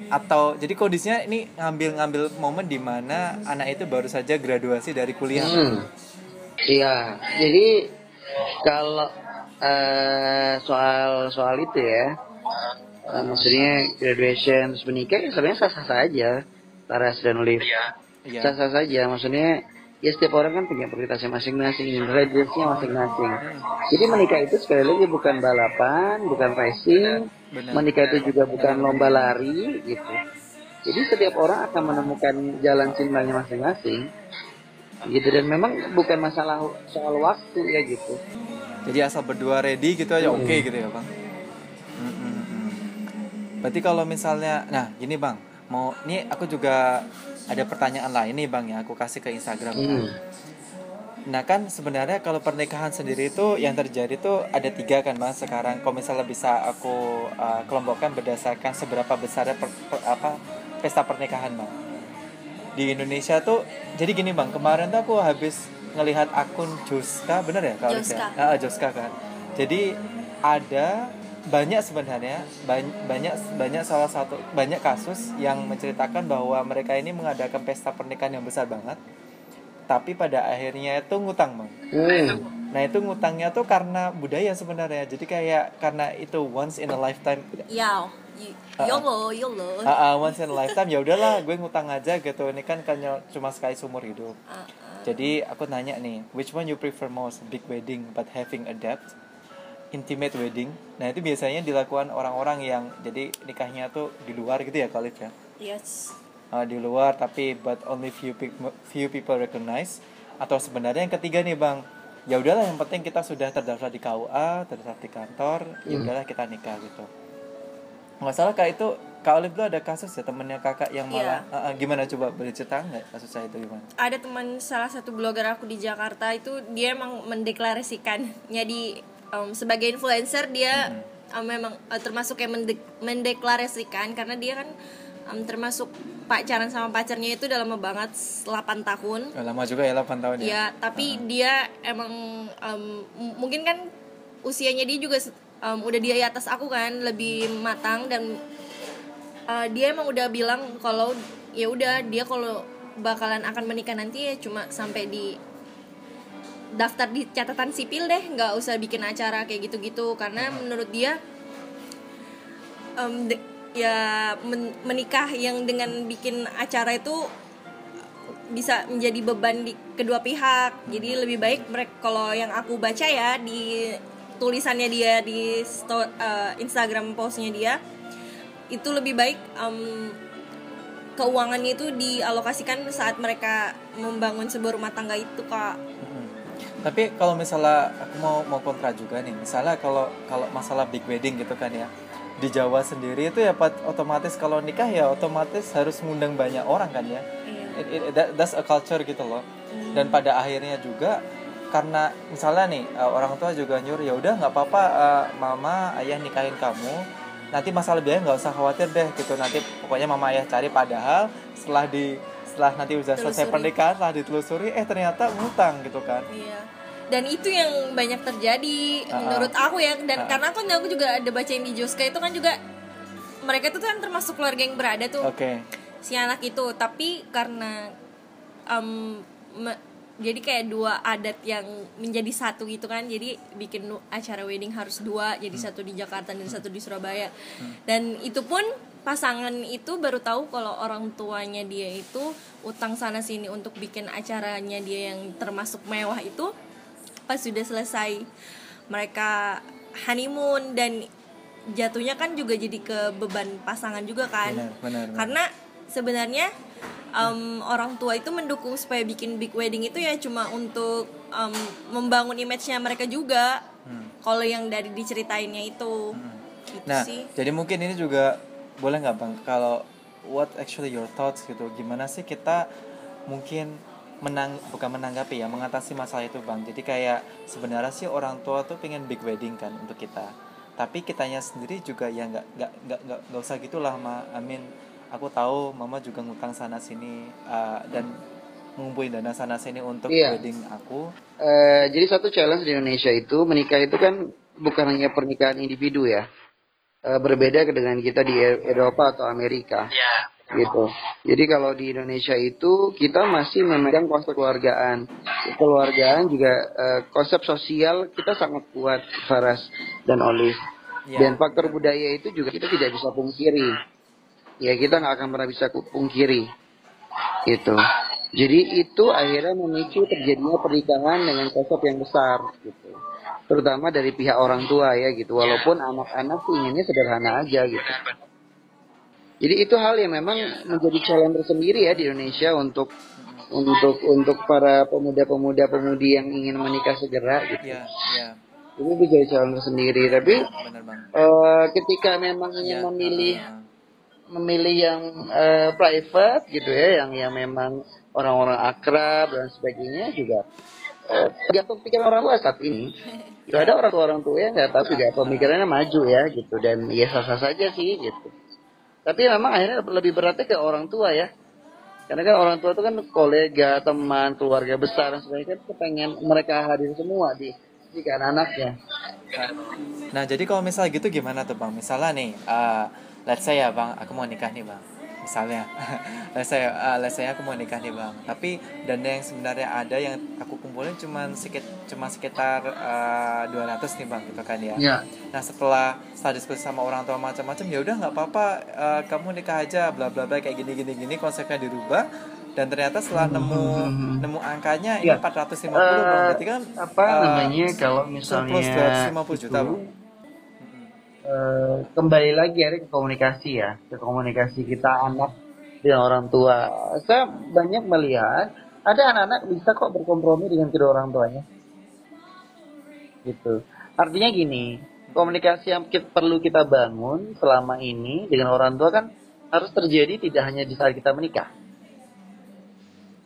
atau jadi kondisinya ini ngambil-ngambil momen di mana anak itu baru saja graduasi dari kuliah. Hmm. Iya, jadi kalau uh, soal soal itu ya, uh, maksudnya graduation terus menikah ya sebenarnya sah-sah saja, Taras dan Olive. Iya iya. sah-sah saja maksudnya ya setiap orang kan punya prioritasnya masing-masing radiusnya masing-masing jadi menikah itu sekali lagi bukan balapan bukan racing Benar. menikah itu juga bukan lomba lari gitu Jadi setiap orang akan menemukan jalan cintanya masing-masing. Gitu dan memang bukan masalah soal waktu ya gitu. Jadi asal berdua ready gitu aja Hmm. oke gitu ya bang. Hmm, hmm, hmm. Berarti kalau misalnya, nah gini bang, mau ini aku juga ada pertanyaan lain nih bang ya, aku kasih ke Instagram. Hmm. Nah kan sebenarnya kalau pernikahan sendiri itu yang terjadi tuh ada tiga kan bang sekarang. Kalau misalnya bisa aku uh, kelompokkan berdasarkan seberapa besarnya per- per- apa pesta pernikahan bang. Di Indonesia tuh jadi gini bang kemarin tuh aku habis ngelihat akun Joska bener ya kalau Joska. ya? Ah, Joska kan. Jadi ada banyak sebenarnya banyak banyak banyak salah satu banyak kasus yang menceritakan bahwa mereka ini mengadakan pesta pernikahan yang besar banget. Tapi pada akhirnya itu ngutang bang Hmm. nah itu ngutangnya tuh karena budaya sebenarnya. Jadi kayak karena itu once in a lifetime. Ya, yolo, yolo. ah, ah, once in a lifetime ya udahlah gue ngutang aja gitu. Ini kan kan cuma sekali seumur hidup. Ah, ah. jadi aku nanya nih which one you prefer most? Big wedding but having a debt intimate wedding. Nah itu biasanya dilakukan orang-orang yang jadi nikahnya tuh di luar gitu ya Khalid ya? Yes. uh, di luar tapi but only few people few people recognize. Atau sebenarnya yang ketiga nih bang. Ya udahlah yang penting kita sudah terdaftar di KUA terdaftar di kantor ya udahlah kita nikah gitu. Nggak salah kak itu kak Olive dulu ada kasus ya temennya kakak yang malah uh, uh, gimana coba boleh cerita nggak kasusnya itu gimana? Ada teman salah satu blogger aku di Jakarta itu dia emang mendeklarasikannya di um, sebagai influencer dia um, memang uh, termasuk yang mende- mendeklarasikan karena dia kan um, termasuk pacaran sama pacarnya itu udah lama banget 8 tahun. Lama juga ya 8 tahun ya? Ya, tapi dia emang um, mungkin kan usianya dia juga um, udah di atas aku kan, lebih matang dan uh, dia emang udah bilang kalau ya udah dia kalau bakalan akan menikah nanti ya cuma sampai di daftar di catatan sipil deh, nggak usah bikin acara kayak gitu-gitu karena menurut dia um, de- ya men- menikah yang dengan bikin acara itu bisa menjadi beban di kedua pihak. Jadi lebih baik mereka kalau yang aku baca ya di tulisannya dia di sto- eh, Instagram postnya dia itu lebih baik em, keuangannya itu dialokasikan saat mereka membangun sebuah rumah tangga itu kak. Tapi kalau misalnya aku mau mau kontra juga nih, misalnya kalau kalau masalah big wedding gitu kan ya, di Jawa sendiri itu ya otomatis kalau nikah ya otomatis harus ngundang banyak orang kan ya. Iya. It- it- that- that's a culture gitu loh. Dan pada akhirnya juga karena misalnya nih uh, orang tua juga nyuruh ya udah nggak apa-apa uh, mama ayah nikahin kamu nanti masalah biaya nggak usah khawatir deh gitu nanti pokoknya mama ayah cari padahal setelah di setelah nanti udah selesai pernikahan setelah ditelusuri eh ternyata ngutang gitu kan Iya. Dan itu yang banyak terjadi Ah, menurut aku ya. Dan Ah. karena aku aku juga ada bacain di Joska itu kan juga mereka itu kan termasuk keluarga yang berada tuh. Oke. Si anak itu. Tapi karena em, me- jadi kayak dua adat yang menjadi satu gitu kan. Jadi bikin acara wedding harus dua. Jadi satu di Jakarta dan satu di Surabaya. Dan itu pun pasangan itu baru tahu kalau orang tuanya dia itu utang sana sini untuk bikin acaranya dia yang termasuk mewah itu pas sudah selesai mereka honeymoon dan jatuhnya kan juga jadi ke beban pasangan juga kan. Benar benar, benar. karena sebenarnya um, orang tua itu mendukung supaya bikin big wedding itu ya cuma untuk um, membangun image-nya mereka juga. Hmm. kalau yang dari diceritainnya itu. Gitu Nah, sih. jadi mungkin ini juga boleh nggak bang? Kalau what actually your thoughts gitu, gimana sih kita mungkin menang bukan menanggapi ya mengatasi masalah itu bang. Jadi kayak sebenarnya sih orang tua tuh pengen big wedding kan untuk kita, tapi kitanya sendiri juga ya nggak nggak nggak nggak nggak usah gitulah ma. Amin. Aku tahu mama juga ngutang sana sini uh, dan ngumpulin dana sana sini untuk Iya. wedding aku. Eh, jadi satu challenge di Indonesia itu menikah itu kan bukan hanya pernikahan individu ya. Eh, berbeda dengan kita di E- Eropa atau Amerika. Gitu. Jadi kalau di Indonesia itu kita masih memegang konsep keluargaan. Keluargaan juga eh, konsep sosial kita sangat kuat Faras dan Olive. Ya. Dan faktor budaya itu juga kita tidak bisa pungkiri. Ya kita nggak akan pernah bisa pungkiri. Gitu. Jadi itu akhirnya memicu terjadinya pernikahan dengan konsep yang besar gitu. Terutama dari pihak orang tua ya gitu. Walaupun anak-anak inginnya sederhana aja gitu. Jadi itu hal yang memang menjadi challenge tersendiri ya di Indonesia untuk untuk untuk para pemuda-pemuda pemudi yang ingin menikah segera gitu. Iya, iya. Ini menjadi challenge tersendiri. Tapi eh, ketika memang ingin Iya, memilih ah, memilih yang eh, private gitu ya, yang yang memang orang-orang akrab dan sebagainya juga eh, tergantung pikiran orang tua saat ini. Gak ada orang tua orang tua yang nggak tahu juga pemikirannya maju ya gitu dan ya sah-sah saja sih gitu. Tapi memang akhirnya lebih beratnya ke orang tua ya. Karena kan orang tua itu kan kolega, teman, keluarga besar dan sebagainya kan kepengen mereka hadir semua di di kan anaknya. Nah, jadi kalau misalnya gitu gimana tuh, Bang? Misalnya nih, eh let's say ya, Bang, aku mau nikah nih, Bang. Misalnya, let's say, eh, let's say aku mau nikah nih, Bang. Tapi dana yang sebenarnya ada yang aku kumpulin cuma sekit cuma sekitar eh, 200 nih, Bang, gitu kan ya. Ya. Nah, setelah setelah diskusi sama orang tua macam-macam, ya udah nggak apa-apa, eh, kamu nikah aja, bla bla bla kayak gini gini gini konsepnya dirubah dan ternyata setelah nemu nemu angkanya ini Ya. 450 Bang. Berarti kan apa eh, namanya kalau misalnya 250 juta, Bang. Eh, kembali lagi ya ke komunikasi ya ke komunikasi kita anak dengan orang tua. Saya banyak melihat ada anak-anak bisa kok berkompromi dengan kedua orang tuanya. Gitu. Artinya gini komunikasi yang kita, perlu kita bangun selama ini dengan orang tua kan harus terjadi tidak hanya di saat kita menikah.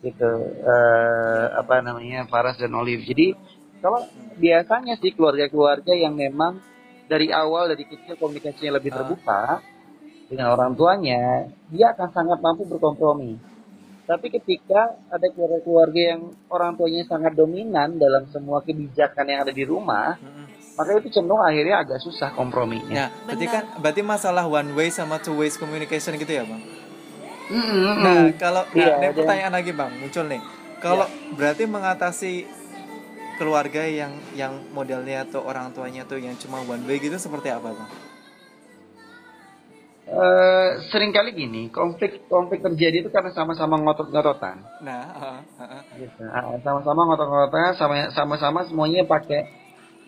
Gitu. Eh, apa namanya Faras dan Olive. Jadi kalau biasanya sih keluarga-keluarga yang memang dari awal dari kecil komunikasinya lebih Ah. terbuka dengan orang tuanya dia akan sangat mampu berkompromi tapi ketika ada keluarga-keluarga yang orang tuanya sangat dominan dalam semua kebijakan yang ada di rumah Mm-mm. maka itu cenderung akhirnya agak susah komprominya Nah, berarti kan berarti masalah one way sama two ways communication gitu ya, Bang. Mm-mm. Nah, kalau nah, Iya, dan- pertanyaan lagi, Bang, muncul nih. Kalau berarti mengatasi keluarga yang yang modelnya tuh orang tuanya tuh yang cuma one way gitu seperti apa, Bang? Eh, sering kali gini konflik konflik terjadi itu karena sama-sama ngotot-ngototan Nah, uh, uh, uh. gitu. Sama-sama ngotot-ngototan sama sama-sama semuanya pakai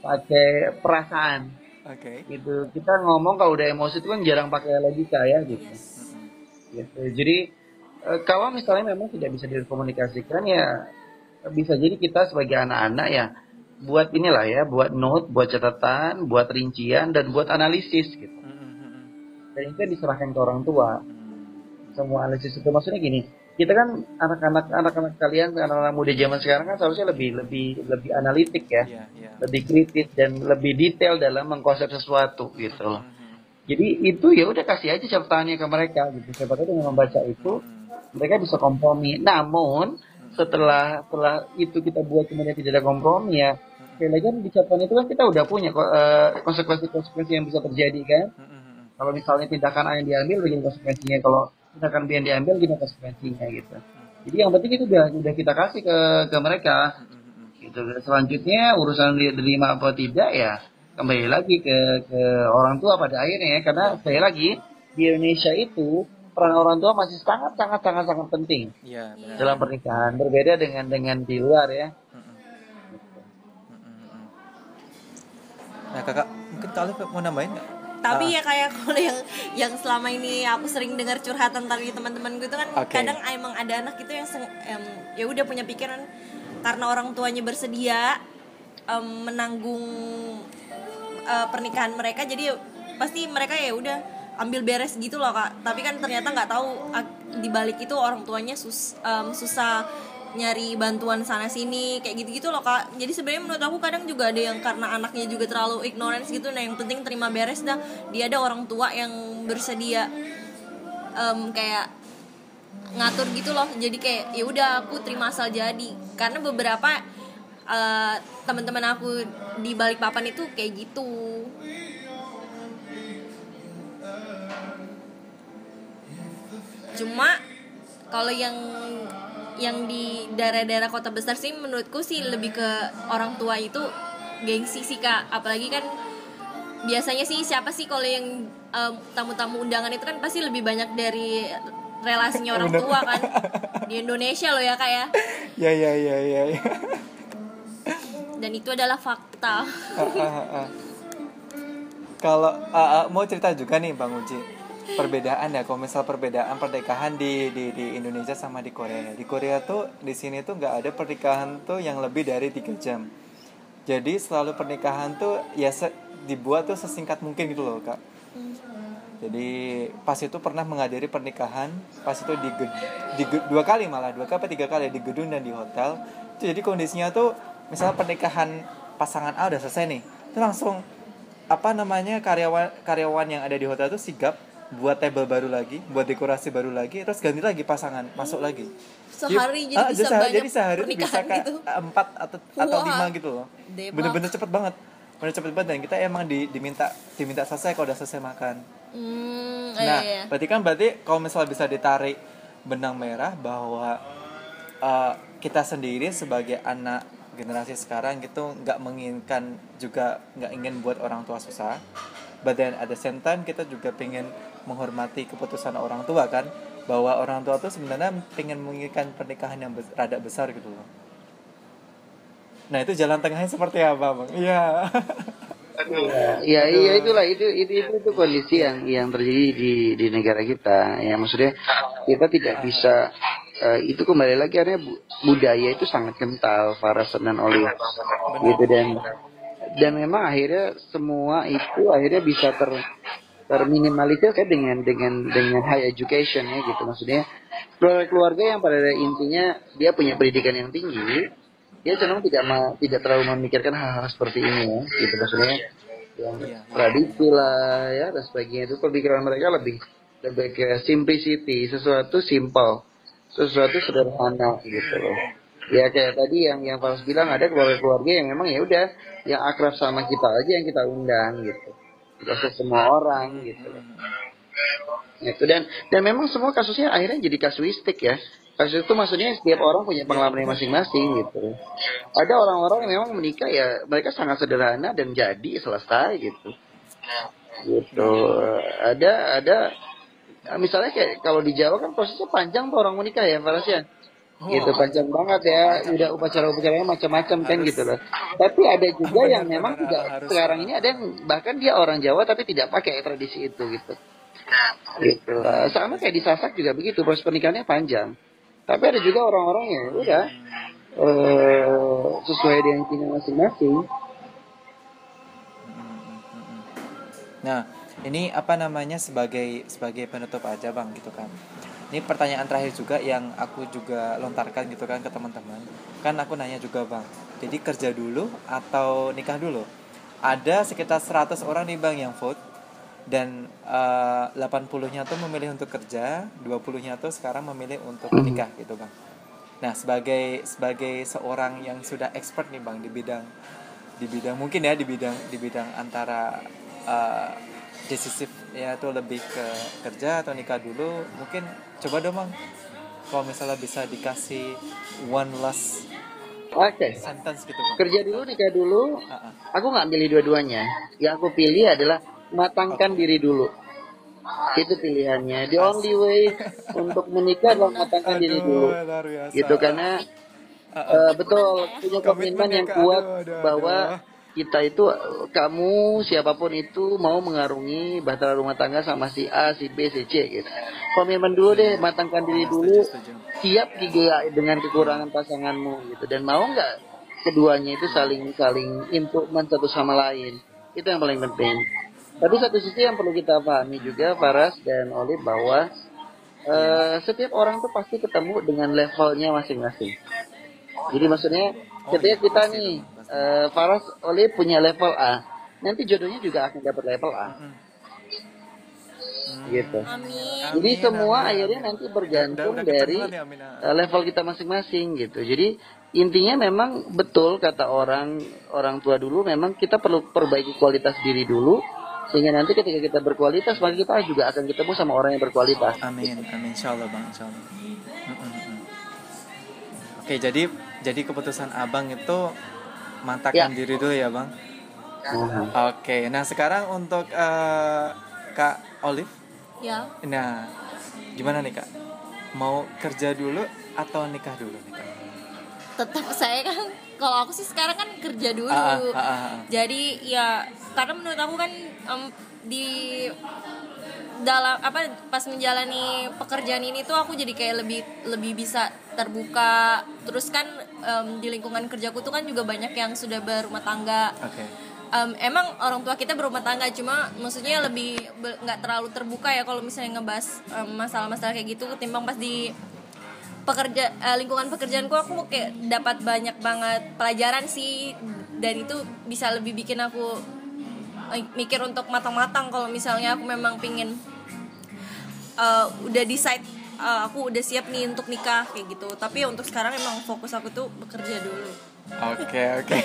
pakai perasaan oke. gitu kita ngomong kalau udah emosi itu kan jarang pakai logika ya gitu Mm-mm. gitu jadi eh, kalau misalnya memang tidak bisa dikomunikasikan ya bisa jadi kita sebagai anak-anak ya buat inilah ya buat note buat catatan buat rincian dan buat analisis gitu. Mm-mm, mm-mm. dan itu diserahkan ke orang tua. Semua analisis itu. Maksudnya gini kita kan anak-anak anak-anak kalian anak-anak muda zaman sekarang kan seharusnya lebih lebih lebih analitik ya. Iya, iya. lebih kritis dan lebih detail dalam mengkonsep sesuatu gitu loh. Jadi itu ya udah kasih aja catatannya ke mereka gitu. Siapa tahu dengan membaca itu mereka bisa kompromi. Namun setelah setelah itu kita buat kemudian tidak ada kompromi ya. Sekali lagi kan di catatan itu kan kita udah punya eh, konsekuensi-konsekuensi yang bisa terjadi kan. Kalau misalnya tindakan A yang diambil begini konsekuensinya? Kalau tindakan B yang diambil gini konsekuensinya gitu. Jadi yang penting itu udah udah kita kasih ke ke mereka. Gitu. Selanjutnya urusan dia terima apa tidak ya kembali lagi ke ke orang tua pada akhirnya ya. Karena sekali lagi di Indonesia itu peran orang tua masih sangat sangat sangat sangat penting Iya, benar. dalam pernikahan berbeda dengan dengan di luar ya. Nah, kakak mungkin kalian mau nambahin nggak? tapi Ah. ya kayak kalau yang yang selama ini aku sering dengar curhatan dari teman-teman gue itu kan Oke. kadang emang ada anak gitu yang em, ya udah punya pikiran karena orang tuanya bersedia em, menanggung eh, pernikahan mereka jadi pasti mereka ya udah ambil beres gitu loh kak. Tapi kan ternyata nggak tahu di balik itu orang tuanya sus, em, susah nyari bantuan sana sini kayak gitu gitu loh kak. Jadi sebenarnya menurut aku kadang juga ada yang karena anaknya juga terlalu ignorance gitu nah yang penting terima beres dah. Dia ada orang tua yang bersedia em, kayak ngatur gitu loh. Jadi kayak ya udah aku terima asal jadi. Karena beberapa eh, teman-teman aku di balik papan itu kayak gitu cuma kalau yang yang di daerah-daerah kota besar sih menurutku sih lebih ke orang tua itu gengsi sih kak apalagi kan biasanya sih siapa sih kalau yang em, tamu-tamu undangan itu kan pasti lebih banyak dari relasinya orang tua kan di Indonesia loh ya kak ya Ya, ya, ya, ya. ya. dan itu adalah fakta Ah, ah, ah. Kalau mau cerita juga nih Bang Uji. Perbedaan ya kalau misal perbedaan pernikahan di, di di Indonesia sama di Korea di Korea tuh di sini tuh nggak ada pernikahan tuh yang lebih dari tiga jam. Jadi selalu pernikahan tuh ya se- dibuat tuh sesingkat mungkin gitu loh kak. Jadi pas itu pernah menghadiri pernikahan pas itu di, di dua kali malah dua kali tiga kali di gedung dan di hotel. Jadi kondisinya tuh misalnya pernikahan pasangan A udah selesai nih itu langsung apa namanya karyawan karyawan yang ada di hotel tuh sigap buat table baru lagi buat dekorasi baru lagi terus ganti lagi pasangan masuk lagi. Sehari jadi ah, bisa sehari- banyak jadi sehari bisa kayak gitu. empat atau atau lima gitu loh. bener-bener cepet banget. Bener cepet banget dan kita emang di, diminta diminta selesai kalau udah selesai makan. Hmm, Nah, iya, iya. berarti kan berarti kalau misalnya bisa ditarik benang merah bahwa uh, kita sendiri sebagai anak generasi sekarang gitu nggak menginginkan juga nggak ingin buat orang tua susah. But then at the same time kita juga pengen menghormati keputusan orang tua kan bahwa orang tua tuh sebenarnya pengen menginginkan pernikahan yang bes- rada besar gitu loh. Nah itu jalan tengahnya seperti apa bang? Iya. Ya iya itulah itu itu itu, itu kondisi yang yang terjadi di di negara kita. Ya maksudnya kita tidak bisa eh, itu kembali lagi karena bu- budaya itu sangat kental Farasan dan Olive gitu dan dan memang akhirnya semua itu akhirnya bisa ter terminimalisir kayak dengan dengan dengan high education ya gitu maksudnya. Keluarga keluarga yang pada intinya dia punya pendidikan yang tinggi dia cenderung tidak ma- tidak terlalu memikirkan hal-hal seperti ini ya gitu maksudnya. Yang Iya. tradisi lah ya dan sebagainya. Itu pemikiran mereka lebih lebih ke simplicity sesuatu simple sesuatu sederhana gitu loh. Ya kayak tadi yang yang Fals bilang ada keluarga-keluarga yang memang ya udah yang akrab sama kita aja yang kita undang gitu usah semua orang gitu loh. Itu dan dan memang semua kasusnya akhirnya jadi kasuistik ya. Kasus itu maksudnya setiap orang punya pengalaman masing-masing gitu. Ada orang-orang yang memang menikah ya mereka sangat sederhana dan jadi selesai gitu. Gitu. Ada ada misalnya kayak kalau di Jawa kan prosesnya panjang tuh orang menikah ya Farasya gitu panjang banget ya. Udah upacara-upacaranya macam-macam kan gitu loh. Tapi ada juga yang memang tidak harus. sekarang ini ada yang bahkan dia orang Jawa tapi tidak pakai tradisi itu gitu. Gitu. Lah. sama kayak di Sasak juga begitu proses pernikahannya panjang. Tapi ada juga orang-orang yang udah eh, sesuai dengan keinginan masing-masing. Nah, ini apa namanya sebagai sebagai penutup aja bang gitu kan. Ini pertanyaan terakhir juga yang aku juga lontarkan gitu kan ke teman-teman. Kan aku nanya juga bang. Jadi kerja dulu atau nikah dulu? Ada sekitar 100 orang nih bang yang vote dan eh, 80-nya tuh memilih untuk kerja, 20-nya tuh sekarang memilih untuk menikah gitu bang. Nah, sebagai sebagai seorang yang sudah expert nih bang di bidang di bidang mungkin ya di bidang di bidang antara uh, decisif ya tuh lebih ke kerja atau nikah dulu mungkin coba dong bang kalau misalnya bisa dikasih one last oke. sentence gitu bang kerja dulu nikah dulu. Ah, ah. aku nggak milih dua-duanya. Yang aku pilih adalah matangkan diri dulu. Itu pilihannya. The only way untuk menikah adalah matangkan diri dulu. Aduh, luar biasa. gitu karena ah. eh, betul punya komitmen ya, yang kuat Aduh, aduh, bahwa aduh. Kita itu kamu siapa pun itu mau mengarungi bahtera rumah tangga sama si A si B si C gitu. Komitmen dulu deh matangkan diri dulu. setuju. siap juga dengan kekurangan pasanganmu gitu. Dan mau nggak keduanya itu saling saling improvement satu sama lain. Itu yang paling penting. Tapi satu sisi yang perlu kita pahami juga Faras dan Olive bahwa eh, setiap orang tuh pasti ketemu dengan levelnya masing-masing. Jadi maksudnya Oh, ketika iya, kita nih pasti. eh, Faras Olive punya level A nanti jodohnya juga akan dapat level A Mm. gitu Amin. jadi Amin, semua amin, akhirnya amin. nanti bergantung Udah- udah dari ya, Amin, eh, level kita masing-masing gitu. Jadi intinya memang betul kata orang orang tua dulu memang kita perlu perbaiki kualitas diri dulu sehingga nanti ketika kita berkualitas maka kita juga akan ketemu sama orang yang berkualitas. Amin, amin, insya Allah bang, insya Allah. Mm, mm, mm. Oke, jadi jadi keputusan abang itu mantapkan Ya. diri dulu ya bang. Mhm. Oke, nah sekarang untuk eh, kak Olive, Ya. nah gimana nih kak? Mau kerja dulu atau nikah dulu nih kak? Tetap saya kan kalau aku sih sekarang kan kerja dulu. Ah, ah, ah, ah, ah. Jadi ya karena menurut aku kan em, di dalam apa pas menjalani pekerjaan ini tuh aku jadi kayak lebih lebih bisa terbuka. Terus kan em, di lingkungan kerjaku tuh kan juga banyak yang sudah berumah tangga. Oke. Em, emang orang tua kita berumah tangga cuma maksudnya lebih nggak terlalu terbuka ya kalau misalnya ngebahas masalah-masalah kayak gitu. Ketimbang pas di pekerja eh, lingkungan pekerjaanku aku kayak dapat banyak banget pelajaran sih. Dan itu bisa lebih bikin aku mikir untuk matang-matang kalau misalnya aku memang pingin eh, udah decide eh, aku udah siap nih untuk nikah kayak gitu tapi untuk sekarang emang fokus aku tuh bekerja dulu Oke oke.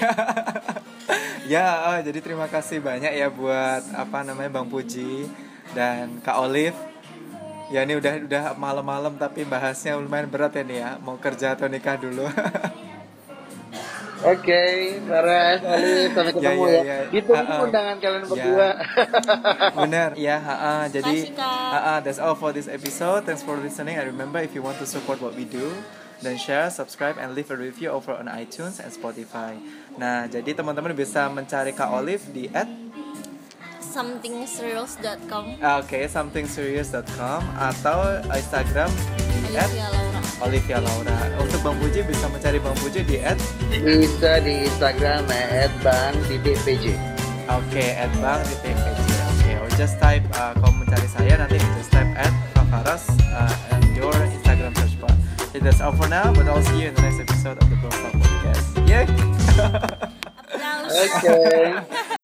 ya, oh, jadi terima kasih banyak ya buat apa namanya Bang Puji dan Kak Olive. Ya ini udah udah malam-malam tapi bahasnya lumayan berat ya nih ya. Mau kerja atau nikah dulu. Oke, Faras, Alif, sampai ketemu ya, ya. ya. Ditunggu Ah, ah. undangan kalian Ya. berdua. Bener, ya. ha-ha. Jadi, Makasih, Kak. ha-ha, that's all for this episode. Thanks for listening. And remember, if you want to support what we do, then share, subscribe, and leave a review over on iTunes and Spotify. Nah, jadi teman-teman bisa mencari Kak Olive di at somethingserials.com ah, Oke, somethingserious.com atau Instagram di at Olivia Laura Olivia Laura. Untuk Bang Puji bisa mencari Bang Puji di at Bisa di Instagram @bang.pj. Oke, at bang di. Oke, or just type uh, kalau mencari saya nanti just type at Fakaras uh, and your Instagram search bar. Okay, that's all for now, but I'll see you in the next episode of the Bro Talk Podcast. Yay! Applause. Oke.